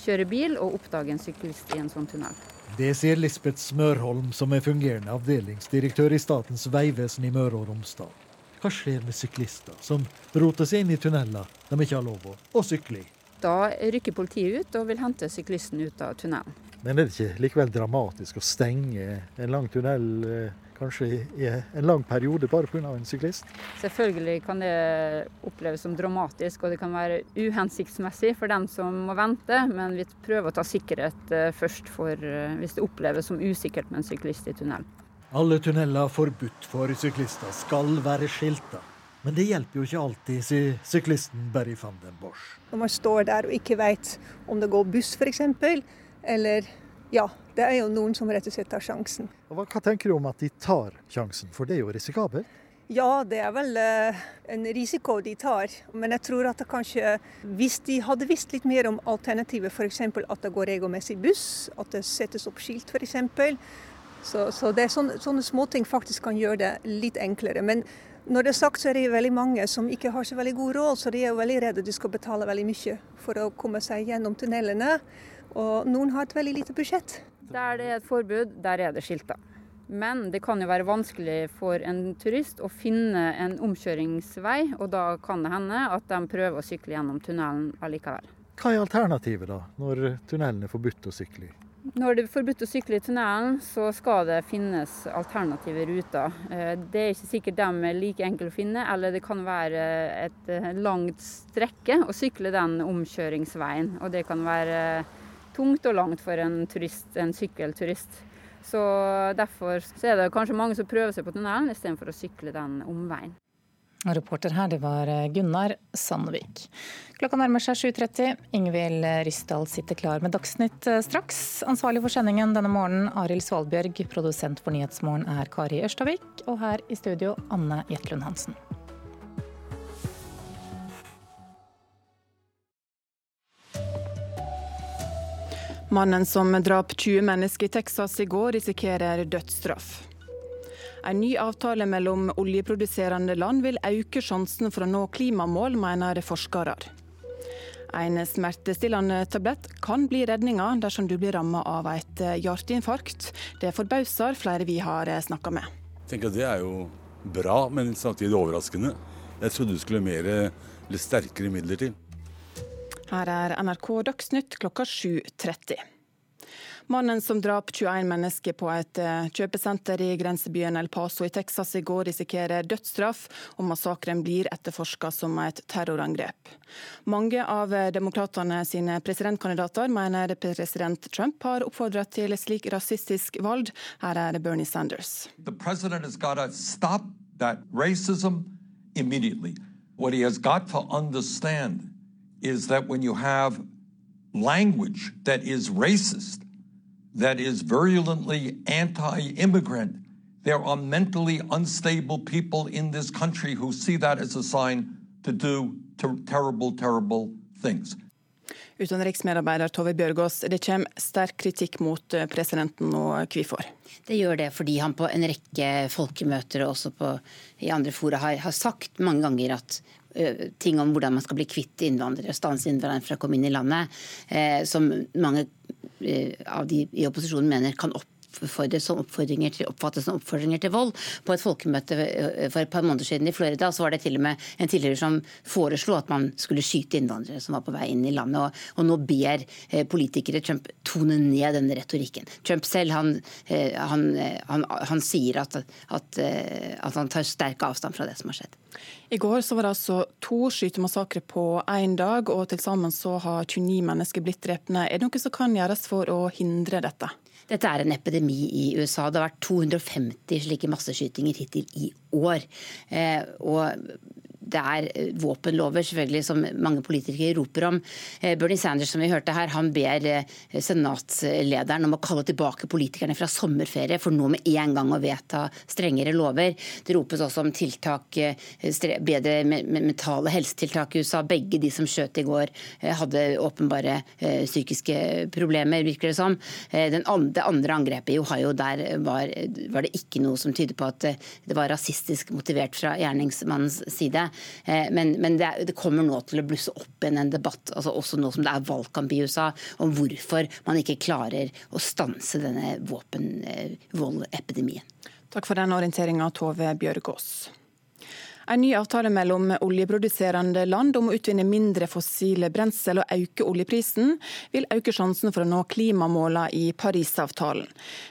kjører bil og oppdager en syklist i en sånn tunnel. Det sier Lisbeth Smørholm, som er fungerende avdelingsdirektør i Statens vegvesen i Møre og Romsdal. Hva skjer med syklister som roter seg inn i tunneler de ikke har lov å sykle i? Da rykker politiet ut og vil hente syklisten ut av tunnelen. Men er det ikke likevel dramatisk å stenge en lang tunnel eh, kanskje i en lang periode bare pga. en syklist? Selvfølgelig kan det oppleves som dramatisk, og det kan være uhensiktsmessig for dem som må vente, men vi prøver å ta sikkerhet eh, først for eh, hvis det oppleves som usikkert med en syklist i tunnel. Alle tunneler forbudt for syklister skal være skilta. Men det hjelper jo ikke alltid, sier syklisten Berry van den Bosch. Når man står der og ikke veit om det går buss f.eks., eller ja, det er jo noen som rett og slett tar sjansen. Og hva, tenker du om at de tar sjansen, for det er jo risikabelt? Ja, det er vel uh, en risiko de tar. Men jeg tror at det kanskje, hvis de hadde visst litt mer om alternativet, f.eks. at det går regelmessig buss, at det settes opp skilt f.eks. Så, så det er sånne, sånne småting faktisk kan gjøre det litt enklere. Men når det er sagt, så er det veldig mange som ikke har så veldig god råd, så de er jo veldig redde de skal betale veldig mye for å komme seg gjennom tunnelene. Og noen har et veldig lite budsjett. Der det er et forbud, der er det skilta. Men det kan jo være vanskelig for en turist å finne en omkjøringsvei, og da kan det hende at de prøver å sykle gjennom tunnelen allikevel. Hva er alternativet da, når tunnelen er forbudt å sykle i? Når det er forbudt å sykle i tunnelen, så skal det finnes alternative ruter. Eh, det er ikke sikkert de er like enkle å finne, eller det kan være et eh, langt strekke å sykle den omkjøringsveien. Og det kan være tungt og langt for en turist, en sykkelturist. Så derfor så er det kanskje mange som prøver seg på tunnelen istedenfor å sykle den omveien. Reporter her, det var Gunnar Sandvik. Klokka nærmer seg 7.30. Ingvild Ryssdal sitter klar med Dagsnytt eh, straks. Ansvarlig for sendingen denne morgenen, Arild Svalbjørg. Produsent for Nyhetsmorgen er Kari Ørstavik. Og her i studio, Anne Jetlund Hansen. Mannen som drap 20 mennesker i Texas i går, risikerer dødsstraff. En ny avtale mellom oljeproduserende land vil øke sjansen for å nå klimamål, mener forskere. En smertestillende tablett kan bli redninga dersom du blir rammet av et hjerteinfarkt. Det forbauser flere vi har snakka med. Jeg tenker at Det er jo bra, men samtidig overraskende. Jeg trodde du skulle mer eller sterkere midler til. Her er NRK Dagsnytt klokka 7.30. Mannen som drap 21 mennesker på et eh, kjøpesenter i grensebyen El Paso i Texas i går, risikerer dødsstraff, og massakren blir etterforska som et terrorangrep. Mange av demokratene sine presidentkandidater mener president Trump har oppfordret til slik rasistisk valg. Her er Bernie Sanders. Racism immediately. What he has got to understand is that when you have language that is racist, that is virulently anti immigrant. There are mentally unstable people in this country who see that as a sign to do ter terrible, terrible things. Utenriksmedarbeider Tove Bjørgaas, det kommer sterk kritikk mot eh, presidenten og hvorfor? Det gjør det fordi han på en rekke folkemøter og også på, i andre fora har, har sagt mange ganger at ting om hvordan man skal bli kvitt innvandrere, stanse innvandrere fra å komme inn i landet, uh, som mange Eh, av de i opposisjonen mener kan opp oppfordres som oppfordringer til, oppfattes som oppfordringer til vold. På et folkemøte eh, for et par måneder siden i Florida så var det til og med en tilhører som foreslo at man skulle skyte innvandrere som var på vei inn i landet. Og, og nå ber eh, politikere Trump tone ned denne retorikken. Trump selv han, han, han, han sier at, at, at han tar sterk avstand fra det som har skjedd. I går så var det altså to skytemassakrer på én dag, og til sammen så har 29 mennesker blitt drept. Er det noe som kan gjøres for å hindre dette? Dette er en epidemi i USA. Det har vært 250 slike masseskytinger hittil i år. Eh, og det er eh, våpenlover selvfølgelig som mange politikere roper om. Eh, Bernie Sanders som vi hørte her, han ber eh, senatslederen om å kalle tilbake politikerne fra sommerferie for nå med en gang å vedta strengere lover. Det ropes også om tiltak, bedre mentale helsetiltak i USA. Begge de som skjøt i går hadde åpenbare psykiske problemer, virker det som. det andre angrepet i Ohio, der var, var det ikke noe som tyder på at det var rasistisk motivert fra gjerningsmannens side. Eh, men, men det, det, kommer nå til å blusse opp igjen en debatt, altså også nå som det er valgkamp i USA, om hvorfor man ikke klarer å stanse denne våpenvoldepidemien. Takk for den orienteringa, Tove Bjørgaas. En ny avtale mellom oljeproduserende land om å utvinne mindre fossile brensel og øke oljeprisen, vil øke sjansen for å nå klimamålene i Parisavtalen.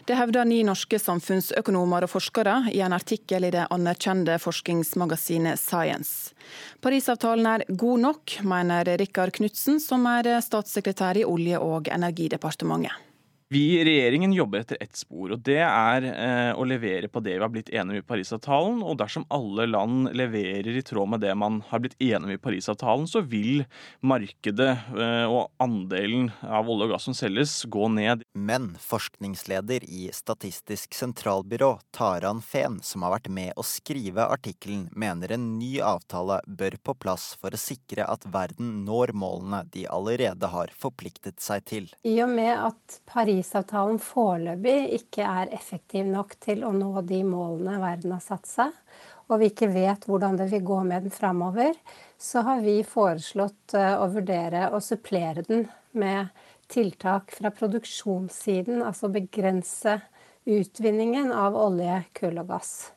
Det hevder ni norske samfunnsøkonomer og forskere i en artikkel i det anerkjente forskningsmagasinet Science. Parisavtalen er god nok, mener Rikard Knutsen, som er statssekretær i Olje- og energidepartementet. Vi i regjeringen jobber etter ett spor, og det er eh, å levere på det vi har blitt enige om i Parisavtalen. Og dersom alle land leverer i tråd med det man har blitt enige om i Parisavtalen, så vil markedet eh, og andelen av olje og gass som selges, gå ned. Men forskningsleder i Statistisk sentralbyrå, Taran Fehn, som har vært med å skrive artikkelen, mener en ny avtale bør på plass for å sikre at verden når målene de allerede har forpliktet seg til. I og med at Paris Parisavtalen foreløpig ikke er effektiv nok til å nå de målene verden har satt seg, og vi ikke vet hvordan det vil gå med den framover, så har vi foreslått eh, å vurdere å supplere den med tiltak fra produksjonssiden, altså begrense utvinningen av olje, kull og gass.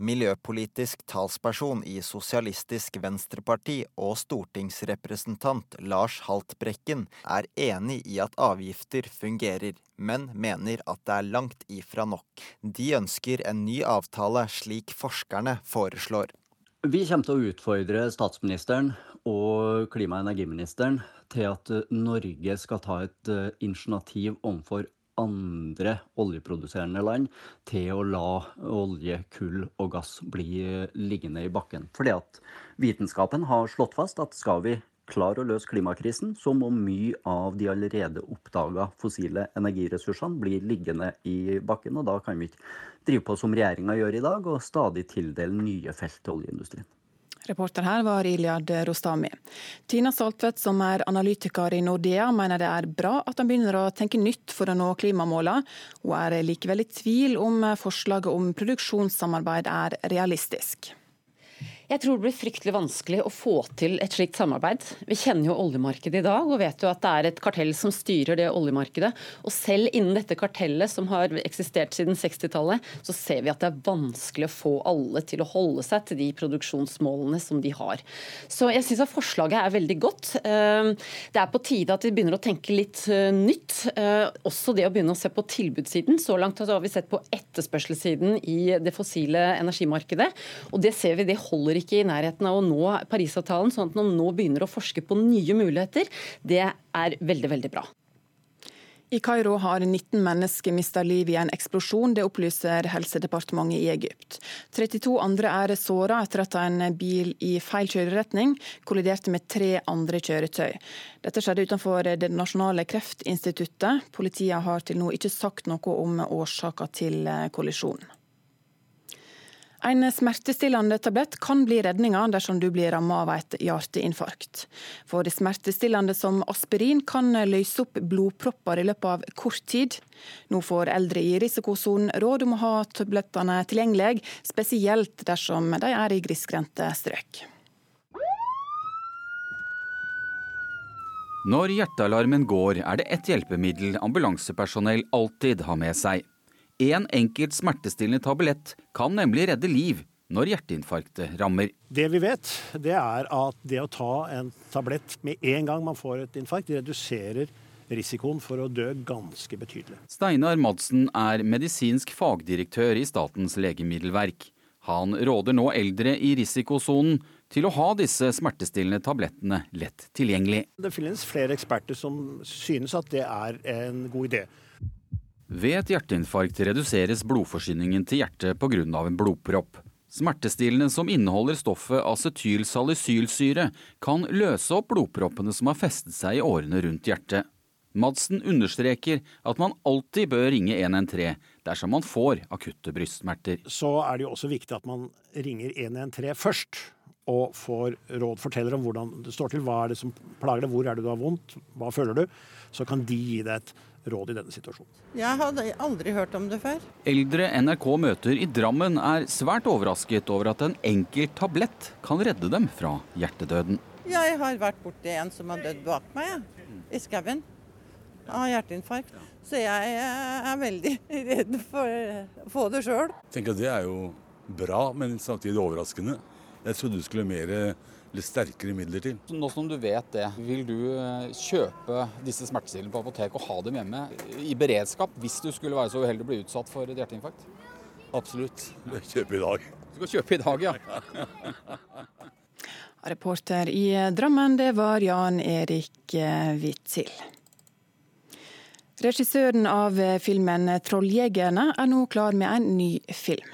Miljøpolitisk talsperson i Sosialistisk Venstreparti og stortingsrepresentant Lars Haltbrekken er enig i at avgifter fungerer, men mener at det er langt ifra nok. De ønsker en ny avtale, slik forskerne foreslår. Vi kommer til å utfordre statsministeren og klima- og energiministeren til at Norge skal ta et eh, initiativ overfor andre oljeproduserende land til å la olje, kull og gass bli liggende i bakken. Fordi at vitenskapen har slått fast at skal vi klare å løse klimakrisen, så må mye av de allerede oppdaga fossile energiressursene bli liggende i bakken. Og da kan vi ikke drive på som regjeringa gjør i dag, og stadig tildele nye felt til oljeindustrien. Reporter her var Iliad Rostami. Tina Saltvedt, som er analytiker i Nordea, mener det er bra at han begynner å tenke nytt for å nå klimamålene. Hun er likevel i tvil om forslaget om produksjonssamarbeid er realistisk. Jeg tror det blir fryktelig vanskelig å få til et slikt samarbeid. Vi kjenner jo oljemarkedet i dag og vet jo at det er et kartell som styrer det oljemarkedet. Og selv innen dette kartellet som har eksistert siden 60-tallet, så ser vi at det er vanskelig å få alle til å holde seg til de produksjonsmålene som de har. Så jeg syns at forslaget er veldig godt. Eh, det er på tide at vi begynner å tenke litt eh, nytt. Eh, også det å begynne å se på tilbudssiden. Så langt har vi sett på etterspørselssiden i det fossile energimarkedet. Og det ser vi, det holder ikke i nærheten av å nå Parisavtalen, sånn at man nå begynner å forske på nye muligheter, det er veldig, veldig bra. I Kairo har 19 mennesker mista livet i en eksplosjon, det opplyser helsedepartementet i Egypt. 32 andre er såra etter at en bil i feil kjøreretning kolliderte med tre andre kjøretøy. Dette skjedde utenfor Det nasjonale kreftinstituttet. Politiet har til nå ikke sagt noe om årsaker til kollisjonen. En smertestillende tablett kan bli redninga dersom du blir rammet av et hjerteinfarkt. For smertestillende som aspirin kan løse opp blodpropper i løpet av kort tid. Nå får eldre i risikosonen råd om å ha tablettene tilgjengelig, spesielt dersom de er i grisgrendte strøk. Når hjertealarmen går, er det ett hjelpemiddel ambulansepersonell alltid har med seg. En enkelt smertestillende tablett kan nemlig redde liv når hjerteinfarktet rammer. Det vi vet, det er at det å ta en tablett med en gang man får et infarkt, reduserer risikoen for å dø ganske betydelig. Steinar Madsen er medisinsk fagdirektør i Statens legemiddelverk. Han råder nå eldre i risikosonen til å ha disse smertestillende tablettene lett tilgjengelig. Det finnes flere eksperter som synes at det er en god idé. Ved et hjerteinfarkt reduseres blodforsyningen til hjertet pga. en blodpropp. Smertestillende som inneholder stoffet acetylsalicylsyre, kan løse opp blodproppene som har festet seg i årene rundt hjertet. Madsen understreker at man alltid bør ringe 113 dersom man får akutte brystsmerter. Så er det jo også viktig at man ringer 113 først og får råd, forteller om hvordan det står til. Hva er det som plager deg, hvor er det du har vondt, hva føler du? Så kan de gi deg et råd i denne situasjonen. Jeg hadde aldri hørt om det før. Eldre NRK møter i Drammen er svært overrasket over at en enkel tablett kan redde dem fra hjertedøden. Jeg har vært borti en som har dødd bak meg, ja. i skauen. Av hjerteinfarkt. Så jeg er veldig (laughs) redd for å få det sjøl. Det er jo bra, men samtidig overraskende. Jeg trodde du skulle mer litt sterkere midler til. Nå som du vet det, vil du eh, kjøpe disse smertestillende på apotek og ha dem hjemme i beredskap hvis du skulle være så uheldig å bli utsatt for et hjerteinfarkt? Absolutt. Jeg kjøper i dag. Du skal kjøpe i dag, ja. (laughs) Reporter i Drammen, det var Jan Erik Hvitsil. Regissøren av filmen 'Trolljegerne' er nå klar med en ny film.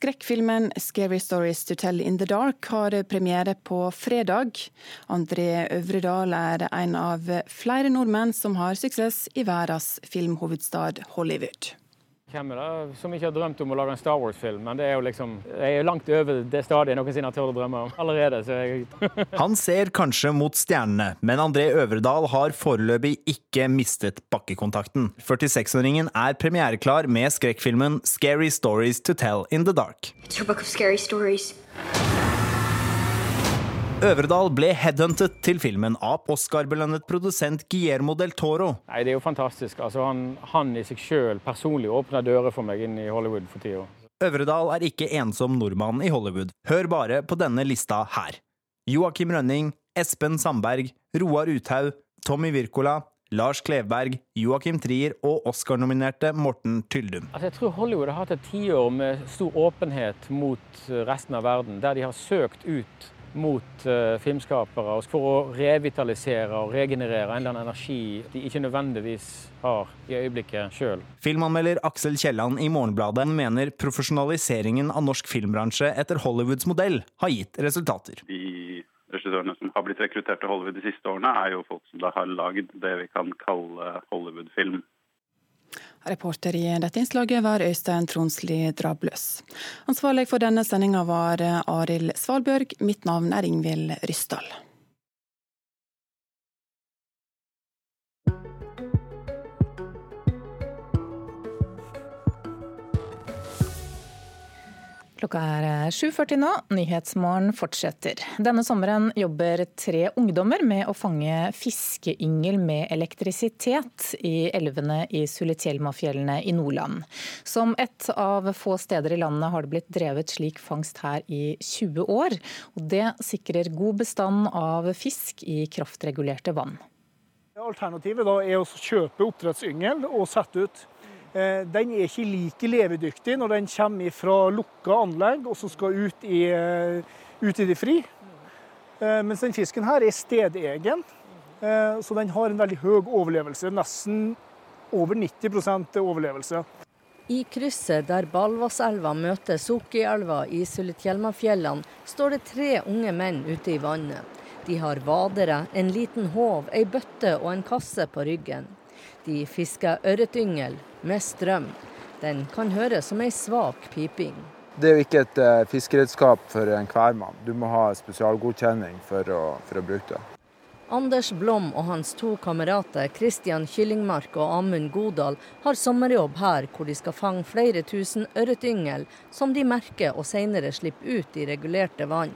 Skrekkfilmen 'Scary Stories to Tell in the Dark' har premiere på fredag. André Øvredal er en av flere nordmenn som har suksess i verdens filmhovedstad Hollywood. Hvem er det som ikke har drømt om å lage en Star Wars-film? Men det er jo liksom, jeg er langt over det stadiet noensinne har turt å drømme om. Allerede, så jeg (laughs) Han ser kanskje mot stjernene, men André Øvredal har foreløpig ikke mistet bakkekontakten. 46-åringen er premiereklar med skrekkfilmen 'Scary Stories to Tell in the Dark'. It's your book of scary stories. Øvredal ble headhuntet til filmen av Oscar-belønnet produsent Guillermo del Toro. Nei, Det er jo fantastisk. Altså, han, han i seg sjøl personlig åpner dører for meg inn i Hollywood for tida. Øvredal er ikke ensom nordmann i Hollywood. Hør bare på denne lista her. Joakim Rønning, Espen Sandberg, Roar Uthaug, Tommy Wirkola, Lars Klevberg, Joakim Trier og Oscar-nominerte Morten Tyldum. Altså, jeg tror Hollywood har hatt et tiår med stor åpenhet mot resten av verden, der de har søkt ut mot uh, filmskapere for å revitalisere og regenerere en eller annen energi de ikke nødvendigvis har i øyeblikket sjøl. Filmanmelder Aksel Kielland i Morgenbladet mener profesjonaliseringen av norsk filmbransje etter Hollywoods modell har gitt resultater. De regissørene som har blitt rekruttert til Hollywood de siste årene, er jo folk som da har lagd det vi kan kalle Hollywood-film. Reporter i dette innslaget var Øystein Tronsli Drabløs. Ansvarlig for denne sendinga var Arild Svalbjørg. Mitt navn er Ingvild Ryssdal. Klokka er 7.40 nå. Nyhetsmorgen fortsetter. Denne sommeren jobber tre ungdommer med å fange fiskeyngel med elektrisitet i elvene i Sulitjelmafjellene i Nordland. Som ett av få steder i landet har det blitt drevet slik fangst her i 20 år. Og det sikrer god bestand av fisk i kraftregulerte vann. Alternativet er å kjøpe oppdrettsyngel og sette ut Eh, den er ikke like levedyktig når den kommer fra lukka anlegg og så skal ut i, eh, ut i det fri. Eh, mens den fisken her er stedegen, så den har en veldig høy overlevelse. Nesten over 90% overlevelse. I krysset der Balvasselva møter Sukkielva i Sulitjelmafjellene, står det tre unge menn ute i vannet. De har vadere, en liten håv, ei bøtte og en kasse på ryggen. De fisker ørretyngel med strøm. Den kan høres som ei svak piping. Det er jo ikke et uh, fiskeredskap for enhver mann. Du må ha spesialgodkjenning for å, for å bruke det. Anders Blom og hans to kamerater Kristian Kyllingmark og Amund Godal har sommerjobb her, hvor de skal fange flere tusen ørretyngel, som de merker og senere slipper ut i regulerte vann.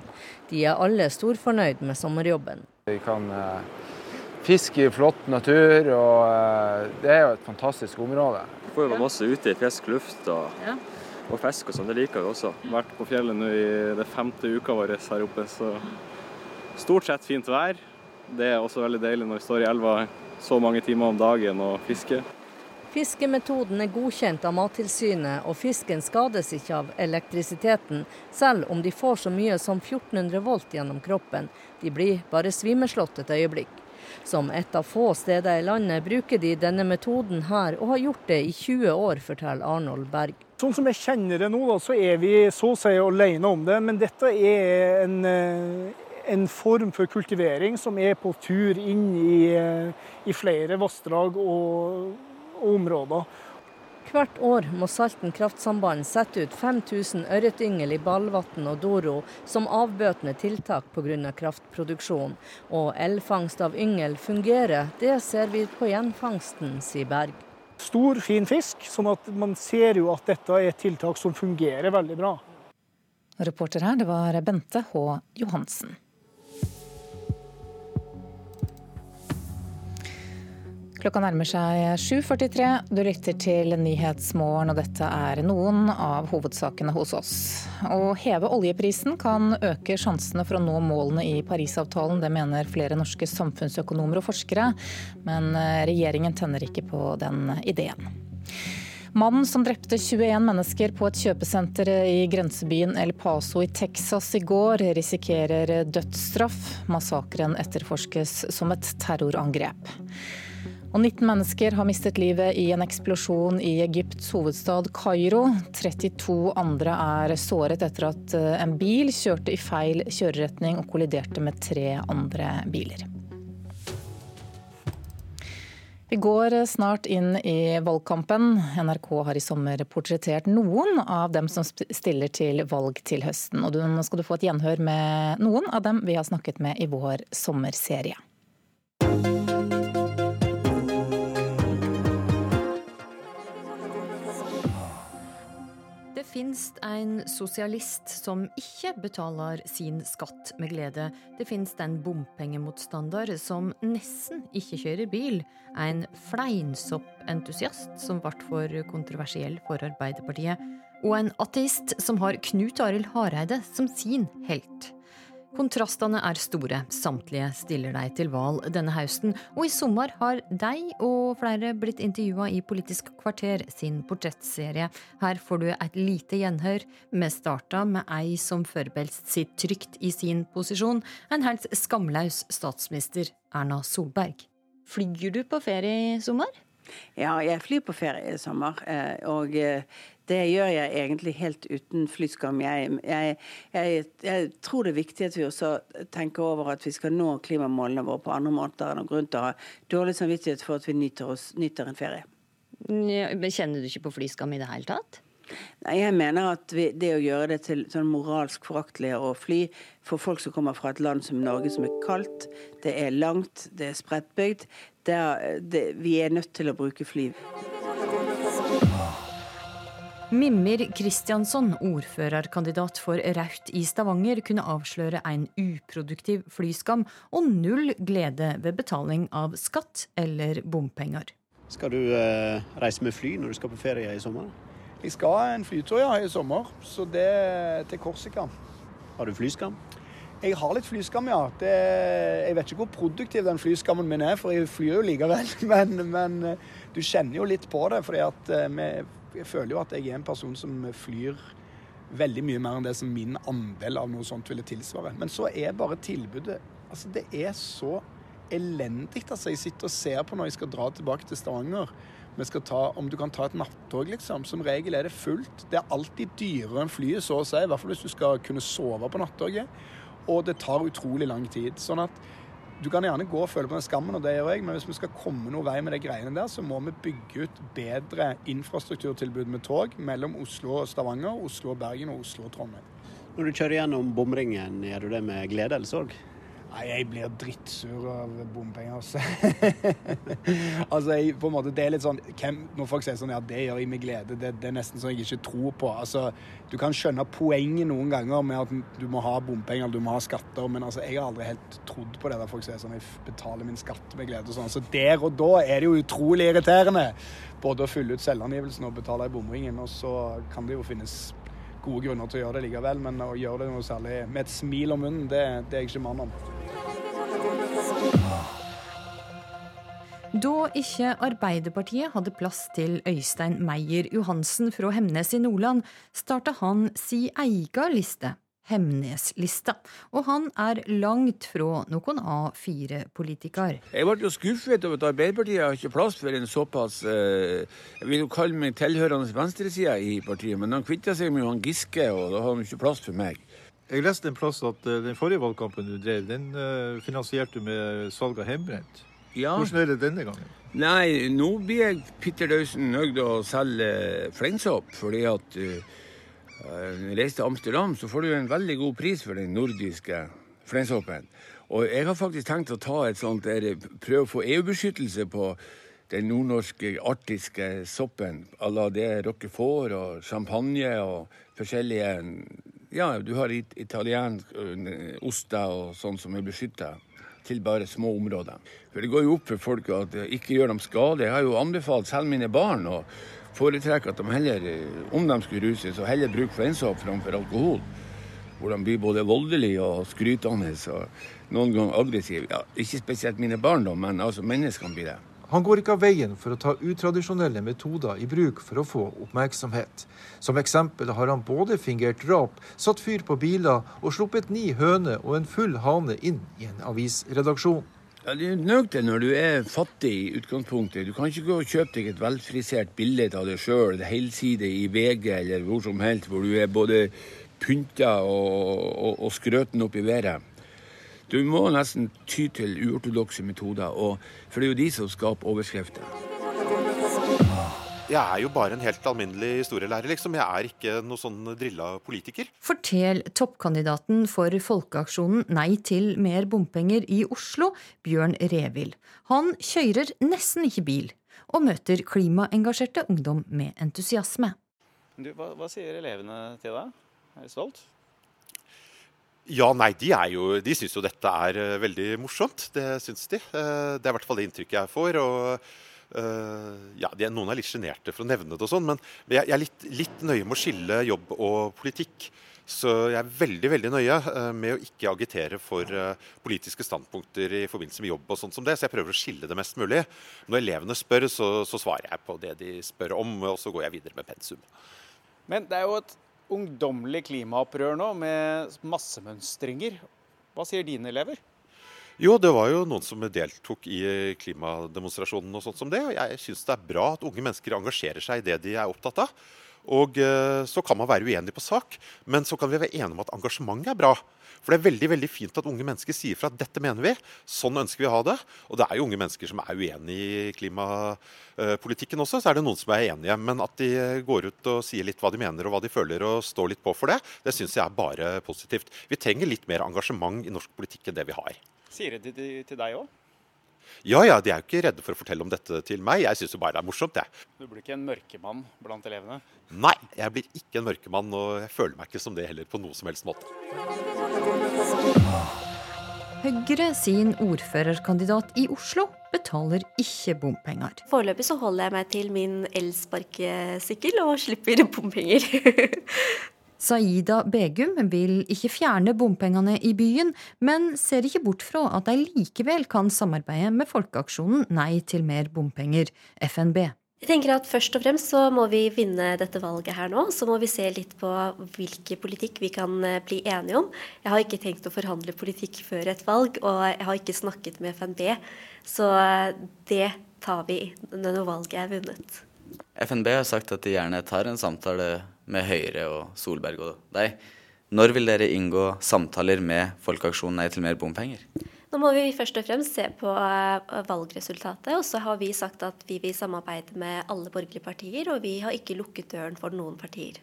De er alle storfornøyd med sommerjobben. Vi kan uh fisk i flott natur, og eh, det er jo et fantastisk område. Vi får jo masse ute i frisk luft og, ja. og fisk og sånn, det liker vi også. Vært på fjellet nå i det femte uka vår her oppe, så stort sett fint vær. Det er også veldig deilig når vi står i elva så mange timer om dagen og fisker. Fiskemetoden er godkjent av Mattilsynet, og fisken skades ikke av elektrisiteten, selv om de får så mye som 1400 volt gjennom kroppen. De blir bare svimeslått et øyeblikk. Som et av få steder i landet bruker de denne metoden her, og har gjort det i 20 år, forteller Arnold Berg. Sånn som jeg kjenner det nå, da, så er vi så å si alene om det. Men dette er en, eh, en form for kultivering som er på tur inn i, eh, i flere vassdrag og, og områder. Hvert år må Salten kraftsamband sette ut 5000 ørretyngel i Ballvatn og Doro som avbøtende tiltak pga. kraftproduksjon. Og elfangst av yngel fungerer, det ser vi på gjenfangsten, sier Berg. Stor, fin fisk, sånn at man ser jo at dette er et tiltak som fungerer veldig bra. Reporter her, det var Bente H. Johansen. Klokka nærmer seg 7.43. Du lytter til Nyhetsmorgen, og dette er noen av hovedsakene hos oss. Å heve oljeprisen kan øke sjansene for å nå målene i Parisavtalen. Det mener flere norske samfunnsøkonomer og forskere, men eh, regjeringen tenner ikke på den ideen. Mannen som drepte 21 mennesker på et kjøpesenter i grensebyen El Paso i Texas i går, risikerer dødsstraff. Massakren etterforskes som et terrorangrep. Og 19 mennesker har mistet livet i en eksplosjon i Egypts hovedstad Kairo. 32 andre er såret etter at eh, en bil kjørte i feil kjøreretning og kolliderte med tre andre biler. Vi går snart inn i valgkampen. NRK har i sommer portrettert noen av dem som stiller til valg til høsten. Og nå skal du få et gjenhør med noen av dem vi har snakket med i vår sommerserie. Finnes en sosialist som ikke betaler sin skatt med glede. Det finnes en bompengemotstander som nesten ikke kjører bil. En fleinsoppentusiast som ble for kontroversiell for Arbeiderpartiet. Og en ateist som har Knut Arild Hareide som sin helt. Kontrastene er store. Samtlige stiller deg til valg denne høsten. Og i sommer har deg og flere blitt intervjua i Politisk kvarter sin portrettserie. Her får du et lite gjenhør. Vi starta med ei som forberedte sitt trygt i sin posisjon. En helt skamløs statsminister, Erna Solberg. Flyr du på ferie i sommer? Ja, jeg flyr på ferie i sommer. Eh, og eh, det gjør jeg egentlig helt uten flyskam. Jeg, jeg, jeg, jeg, tror det er viktig at vi også tenker over at vi skal nå klimamålene våre på andre måter enn å grunn til å ha dårlig samvittighet for at vi nyter, oss, nyter en ferie. Ja, kjenner du ikke på flyskam i det hele tatt? Nei, Jeg mener at vi, det å gjøre det til sånn moralsk foraktelig å fly for folk som kommer fra et land som Norge som er kaldt, det er langt, det er spredtbygd, vi er nødt til å bruke fly. Mimir Kristiansson, ordførerkandidat for Raut i Stavanger, kunne avsløre en uproduktiv flyskam og null glede ved betaling av skatt eller bompenger. Skal du eh, reise med fly når du skal på ferie i sommer? Jeg skal en flytur ja, i sommer, så det til Korsika. Har du flyskam? Jeg har litt flyskam, ja. Det, jeg vet ikke hvor produktiv den flyskammen min er, for jeg flyr jo likevel. (laughs) Men, men eh, du kjenner jo litt på det, at eh, jeg føler jo at jeg er en person som flyr veldig mye mer enn det som min andel av noe sånt ville tilsvare. Men så er bare tilbudet Altså, det er så elendig. Altså, jeg sitter og ser på når jeg skal dra tilbake til Stavanger. Vi skal ta, om du kan ta et nattog, liksom. Som regel er det fullt. Det er alltid dyrere enn flyet, så å si. I hvert fall hvis du skal kunne sove på nattoget. Og det tar utrolig lang tid. Sånn at du kan gjerne gå og føle på den skammen, og det gjør jeg, men hvis vi skal komme noe vei med de greiene der, så må vi bygge ut bedre infrastrukturtilbud med tog mellom Oslo og Stavanger, Oslo og Bergen og Oslo og Trondheim. Når du kjører gjennom bomringen, gjør du det med glede eller sorg? Nei, jeg blir drittsur av bompenger, altså. (laughs) altså, jeg, på en måte, det er litt sånn hvem, Når folk sier sånn ja, det gjør jeg med glede, det, det er nesten sånn jeg ikke tror på. Altså, Du kan skjønne poenget noen ganger med at du må ha bompenger du må ha skatter, men altså, jeg har aldri helt trodd på det der folk sier sånn jeg betaler min skatt med glede og sånn. Så der og da er det jo utrolig irriterende både å fylle ut selvangivelsen og betale i bomringen, og så kan det jo finnes gode grunner til å gjøre det likevel, men å gjøre det noe særlig med et smil om munnen, det, det er jeg ikke mann om. Da ikke Arbeiderpartiet hadde plass til Øystein Meyer Johansen fra Hemnes i Nordland, starta han si eiga liste, Hemnes-lista. Og han er langt fra noen A4-politiker. Jeg ble jo skuffet over at Arbeiderpartiet har ikke plass for en såpass eh, Jeg vil jo kalle meg tilhørende venstresida i partiet, men han kvitta seg med han Giske, og da har han ikke plass for meg. Jeg leste en plass at eh, den forrige valgkampen du drev, den uh, finansierte du med salg av hjemmebrent. Ja. Hvordan er det denne gangen? Nei, nå blir jeg Pitter Dausen nøyd å selge fleinsopp. Fordi at uh, når jeg reiser til Amsterdam, så får du en veldig god pris for den nordiske fleinsoppen. Og jeg har faktisk tenkt å ta et sånt der, prøve å få EU-beskyttelse på den nordnorske arktiske soppen à la det roquefort og champagne og forskjellige Ja, du har italiensk oster og sånn som er beskytta til bare små områder. For Det går jo opp for folk at ikke gjør dem skade. Jeg har jo anbefalt selv mine barn å foretrekke at de heller, om de skulle ruse, så heller bruker fleinsopp framfor alkohol. Hvor de blir både voldelige og skrytende og noen ganger aggressive. Ja, ikke spesielt mine barn, da, men altså menneskene blir det. Han går ikke av veien for å ta utradisjonelle metoder i bruk for å få oppmerksomhet. Som eksempel har han både fingert drap, satt fyr på biler og sluppet ni høner og en full hane inn i en avisredaksjon. Ja, Det er nødt til når du er fattig i utgangspunktet. Du kan ikke gå og kjøpe deg et velfrisert bilde av deg sjøl, helside i VG eller hvor som helst, hvor du er både pynta og, og, og skrøten opp i været. Du må nesten ty til uortodokse metoder, for det er jo de som skaper overskrifter. Jeg er jo bare en helt alminnelig historielærer, liksom. Jeg er ikke noe sånn drilla politiker. Fortell toppkandidaten for Folkeaksjonen Nei til mer bompenger i Oslo, Bjørn Revild. Han kjører nesten ikke bil, og møter klimaengasjerte ungdom med entusiasme. Du, hva, hva sier elevene til deg? Er de stolt? Ja, nei, de, er jo, de syns jo dette er uh, veldig morsomt. Det syns de. Uh, det er i hvert fall det inntrykket jeg får. og ja, de, Noen er litt sjenerte for å nevne det og sånn, men jeg, jeg er litt, litt, nøye med å skille jobb og politikk. Så jeg er veldig veldig nøye med å ikke agitere for politiske standpunkter i forbindelse med jobb. og sånt som det, Så jeg prøver å skille det mest mulig. Når elevene spør, så, så svarer jeg på det de spør om, og så går jeg videre med pensum. Men det er jo et ungdommelig klimaopprør nå, med massemønstringer. Hva sier dine elever? Jo, det var jo noen som deltok i klimademonstrasjonen og sånt som det. Og jeg syns det er bra at unge mennesker engasjerer seg i det de er opptatt av. Og eh, så kan man være uenig på sak, men så kan vi være enige om at engasjementet er bra. For det er veldig veldig fint at unge mennesker sier fra at dette mener vi, sånn ønsker vi å ha det. Og det er jo unge mennesker som er uenig i klimapolitikken også, så er det noen som er enige. Men at de går ut og sier litt hva de mener og hva de føler og står litt på for det, det syns jeg er bare positivt. Vi trenger litt mer engasjement i norsk politikk enn det vi har. Sier de det til deg òg? Ja, ja, de er jo ikke redde for å fortelle om dette til meg. Jeg syns jo bare det er morsomt, jeg. Du blir ikke en mørkemann blant elevene? Nei, jeg blir ikke en mørkemann, og jeg føler meg ikke som det heller på noe som helst måte. Høyre sin ordførerkandidat i Oslo betaler ikke bompenger. Foreløpig så holder jeg meg til min elsparkesykkel og slipper bompenger. (laughs) Saida Begum vil ikke fjerne bompengene i byen, men ser ikke bort fra at de likevel kan samarbeide med Folkeaksjonen Nei til mer bompenger, FNB. Jeg tenker at Først og fremst så må vi vinne dette valget her nå. Så må vi se litt på hvilken politikk vi kan eh, bli enige om. Jeg har ikke tenkt å forhandle politikk før et valg, og jeg har ikke snakket med FNB. Så eh, det tar vi når valget er vunnet. FNB har sagt at de gjerne tar en samtale med Høyre og Solberg og deg. Når vil dere inngå samtaler med Folkeaksjonen Nei til mer bompenger? Nå må vi først og fremst se på eh, valgresultatet. Og så har vi sagt at vi vil samarbeide med alle borgerlige partier, og vi har ikke lukket døren for noen partier.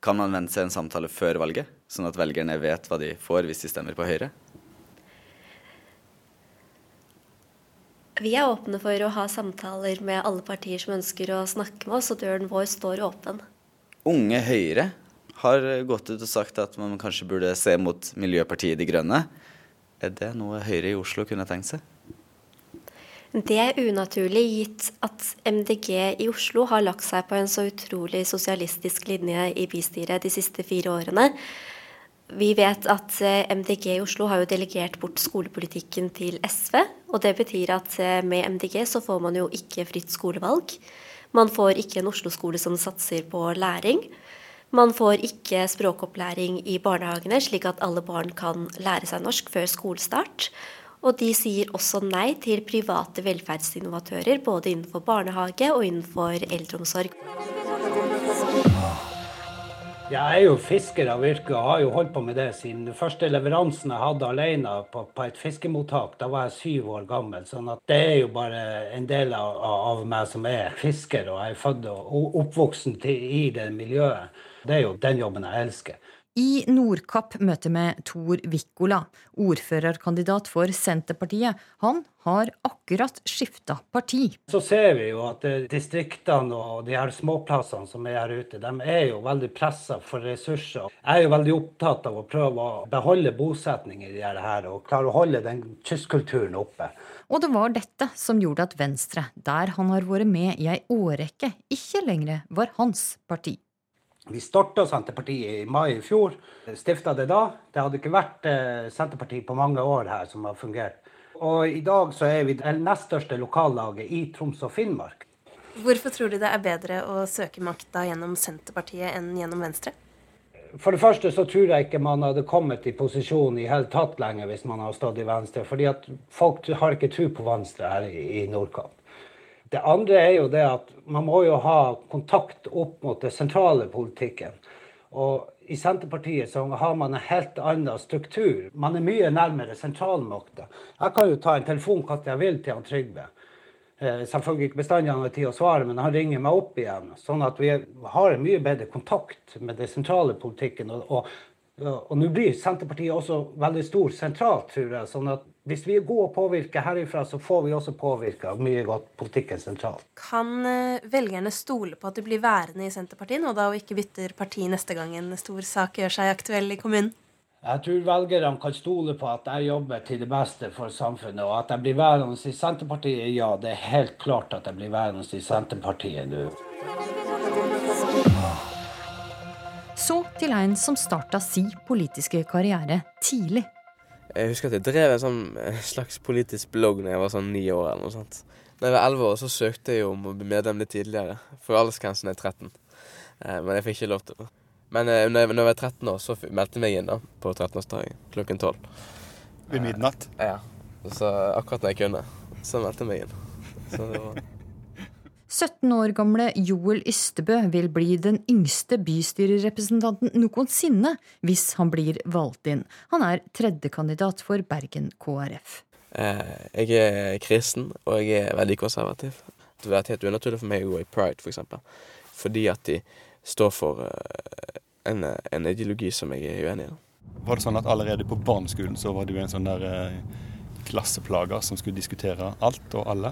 Kan man vente seg en samtale før valget, sånn at velgerne vet hva de får hvis de stemmer på Høyre? Vi er åpne for å ha samtaler med alle partier som ønsker å snakke med oss, og døren vår står åpen. Unge Høyre har gått ut og sagt at man kanskje burde se mot Miljøpartiet De Grønne. Er det noe Høyre i Oslo kunne tenkt seg? Det er unaturlig gitt at MDG i Oslo har lagt seg på en så utrolig sosialistisk linje i bystyret de siste fire årene. Vi vet at eh, MDG i Oslo har jo delegert bort skolepolitikken til SV. Og det betyr at eh, med MDG så får man jo ikke fritt skolevalg. Man får ikke en Oslo-skole som satser på læring. Man får ikke språkopplæring i barnehagene, slik at alle barn kan lære seg norsk før skolestart. Og de sier også nei til private velferdsinnovatører, både innenfor barnehage og innenfor eldreomsorg. Jeg er jo fisker av yrke og har jo holdt på med det siden den første leveransen jeg hadde alene på, på, et fiskemottak. Da var jeg syv år gammel. sånn at det er jo bare en del av, av meg som er fisker, og jeg er født og oppvoksen i det miljøet. Det er jo den jobben jeg elsker. I Nordkapp møter vi Tor Vikkola, ordførerkandidat for Senterpartiet. Han har akkurat skifta parti. Så ser vi jo at distriktene og de her småplassene som er her ute, de er jo veldig pressa for ressurser. Jeg er jo veldig opptatt av å prøve å beholde bosetning i det her, og klare å holde den kystkulturen oppe. Og det var dette som gjorde at Venstre, der han har vært med i ei årrekke, ikke lenger var hans parti. Vi starta Senterpartiet i mai i fjor. Stifta det da. Det hadde ikke vært eh, Senterpartiet på mange år her som har fungert. Og i dag så er vi det nest største lokallaget i Troms og Finnmark. Hvorfor tror du det er bedre å søke makta gjennom Senterpartiet enn gjennom Venstre? For det første så tror jeg ikke man hadde kommet i posisjon i hele tatt lenger hvis man hadde stått i Venstre. fordi at folk har ikke tro på Venstre her i Nordkapp. Det andre er jo det at man må jo ha kontakt opp mot det sentrale politikken. Og i Senterpartiet så har man en helt annen struktur. Man er mye nærmere sentralmakta. Jeg kan jo ta en telefon når jeg vil til han Trygve. Eh, selvfølgelig ikke bestandig han har tid å svare, men han ringer meg opp igjen. Sånn at vi har en mye bedre kontakt med den sentrale politikken. Og, og, og nå blir Senterpartiet også veldig stor sentralt, tror jeg. sånn at hvis vi er gode å påvirke herifra, så får vi også påvirka mye godt politikken sentralt. Kan eh, velgerne stole på at de blir værende i Senterpartiet nå da, og ikke bytter parti neste gang en stor sak gjør seg aktuell i kommunen? Jeg tror velgerne kan stole på at jeg jobber til det beste for samfunnet, og at jeg blir værende i Senterpartiet. Ja, det er helt klart at jeg blir værende i Senterpartiet nå. Så til en som starta si politiske karriere tidlig. Jeg husker at jeg drev en sånn slags politisk blogg når jeg var sånn ni år. eller noe sånt. Da jeg var elleve år, så søkte jeg om å bli medlem litt tidligere, for aldersgrensen er 13. Eh, men jeg fikk ikke lov til det. Men eh, når jeg, var 13 år, så meldte jeg meg inn da, på 13-årsdagen klokken 12. Ved midnatt? Ja. Så akkurat når jeg kunne, så meldte jeg meg inn. Så det var... 17 år gamle Joel Ystebø vil bli den yngste bystyrerepresentanten noensinne hvis han blir valgt inn. Han er tredjekandidat for Bergen KrF. Eh, jeg er kristen, og jeg er veldig konservativ. Det hadde vært helt unaturlig for meg å gå i pride, f.eks. For eksempel. Fordi at de står for eh, en, en, ideologi som jeg er uenig i. Var det sånn at allerede på barneskolen så var du en sånn der eh, klasseplager som skulle diskutere alt og alle?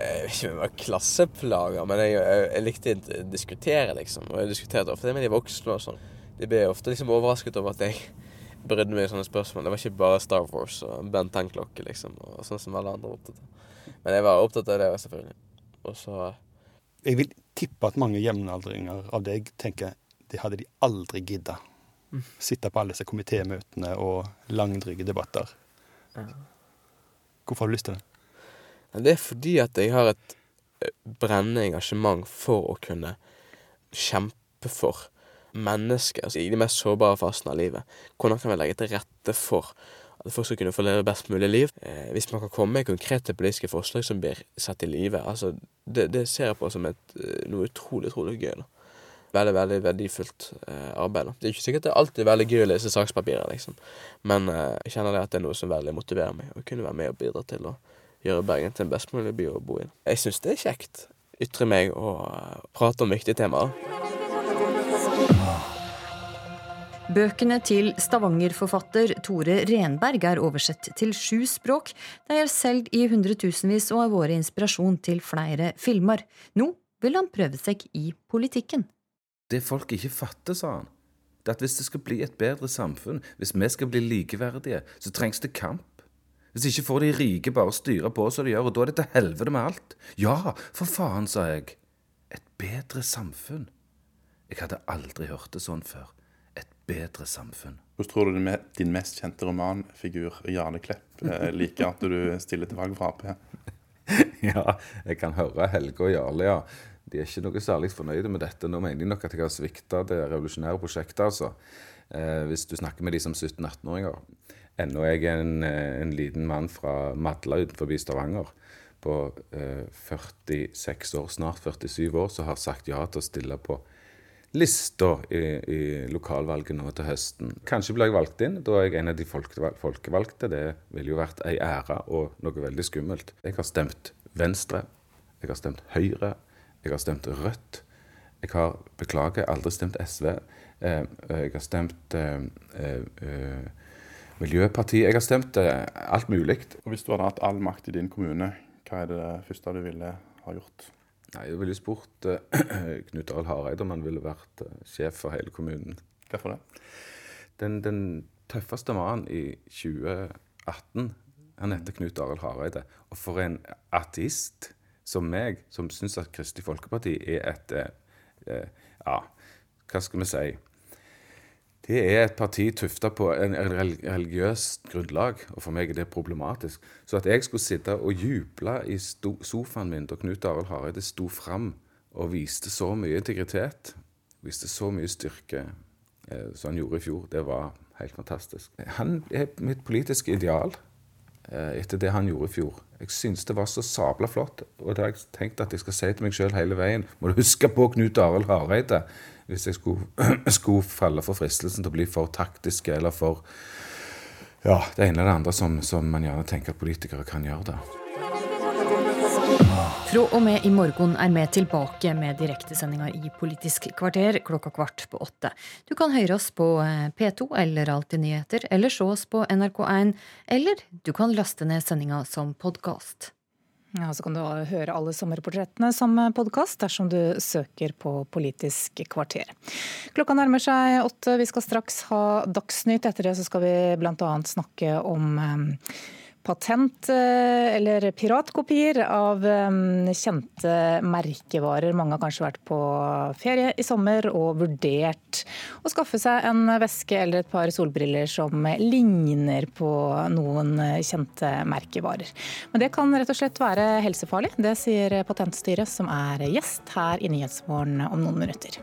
Jeg vet ikke om det var klasseplager, men jeg, jeg, jeg, likte å diskutere, liksom. Og jeg diskuterte ofte med de voksne og sånn. De ble ofte liksom overrasket over at jeg brydde meg i sånne spørsmål. Det var ikke bare Star Wars og Ben 10-klokke, liksom, og sånn som alle andre var opptatt av. Men jeg var opptatt av det, selvfølgelig. Og så Jeg vil tippe at mange jevnaldringer av deg tenker det hadde de aldri gidda. Mm. Sitte på alle disse komitémøtene og langdryge debatter. Ja. Hvorfor har du lyst til det? Det er fordi at jeg har et eh, brennende engasjement for å kunne kjempe for mennesker altså i de mest sårbare fasene av livet. Hvordan kan vi legge til rette for at folk skal kunne få leve best mulig liv? Eh, hvis man kan komme med konkrete politiske forslag som blir satt i live, altså, det, det, ser jeg på som et, eh, noe utrolig, utrolig gøy. da. Veldig, veldig verdifullt eh, arbeid. da. Det er ikke sikkert det er alltid veldig gøy å lese sakspapirer, liksom. Men eh, jeg kjenner det at det er noe som veldig motiverer meg, å kunne være med og bidra til å gjøre Bergen til en best mulig by å bo i. Jeg syns det er kjekt. Ytre meg og eh, prate om viktige temaer. Bøkene til Stavanger-forfatter Tore Renberg er oversett til sju språk. De er solgt i hundretusenvis og har vært inspirasjon til flere filmer. Nå vil han prøve seg i politikken. Det folk ikke fatter, sa han, det er at hvis det skal bli et bedre samfunn, hvis vi skal bli likeverdige, så trengs det kamp. Hvis ikke får de rike bare styre på som de gjør, og da er det til helvete med alt. Ja, for faen, sa jeg. Et bedre samfunn. Jeg hadde aldri hørt det sånn før. Et bedre samfunn. Hvordan tror du din mest kjente romanfigur, Jarle Klepp, eh, liker at du stiller til valg for Ap? (laughs) ja, jeg kan høre Helge og Jarle, ja. De er ikke noe særlig fornøyde med dette. Nå mener de nok at jeg har svikta det revolusjonære prosjektet, altså. Eh, hvis du snakker med de som 17-18-åringer. Ennå er jeg en, eh, en liten mann fra Madla utenfor Stavanger på eh, 46 år, snart 47 år, som har sagt ja til å stille på lista i, i lokalvalget nå til høsten. Kanskje blir jeg valgt inn. Da er jeg en av de folkevalgte. Det ville jo vært ei ære og noe veldig skummelt. Jeg har stemt Venstre. Jeg har stemt Høyre. Jeg har stemt Rødt. Jeg har, beklager, aldri stemt SV. Eh, jeg har stemt eh, eh, Miljøpartiet. Jeg har stemt eh, alt mulig. Og Hvis du hadde hatt all makt i din kommune, hva er det første du ville ha gjort? Nei, Jeg ville spurt uh, (clears throat) Knut Arild Hareide om han ville vært uh, sjef for hele kommunen. Hvorfor det? Den, den tøffeste mannen i 2018, han heter Knut Arild Hareide. Og for en ateist som meg, som syns at Kristelig Folkeparti er et uh, Ja, hva skal vi si? Det er et parti tufta på en religiøst grunnlag, og for meg er det problematisk. Så at jeg skulle sitte og juble i sofaen min da Knut Arild Hareide sto fram og viste så mye integritet, viste så mye styrke eh, som han gjorde i fjor, det var helt fantastisk. Han er mitt politiske ideal eh, etter det han gjorde i fjor. Jeg syns det var så sabla flott, og det har jeg tenkt at jeg skal si til meg sjøl hele veien. Må du huske på Knut Arild Hareide hvis jeg skulle, (clears throat) skulle, falle for fristelsen til å bli for taktiske eller for ja, det ene eller det andre som, som man gjerne tenker at politikere kan gjøre. det. Fra og med i morgen er vi tilbake med direktesendinger i Politisk kvarter klokka kvart på åtte. Du kan høre oss på eh, P2 eller Alltid nyheter, eller se oss på NRK1, eller du kan laste ned sendinga som podkast. Ja, Så kan du høre alle sommerportrettene som podkast dersom du søker på Politisk kvarter. Klokka nærmer seg åtte. Vi skal straks ha Dagsnytt. Etter det så skal vi bl.a. snakke om eh, patent- eh, eller piratkopier av eh, kjente merkevarer. Mange har kanskje vært på ferie i sommer og vurdert å skaffe seg en veske eller et par solbriller som ligner på noen kjente merkevarer. Men det kan rett og slett være helsefarlig. Det sier Patentstyret, som er gjest her i Nyhetsmorgen om noen minutter.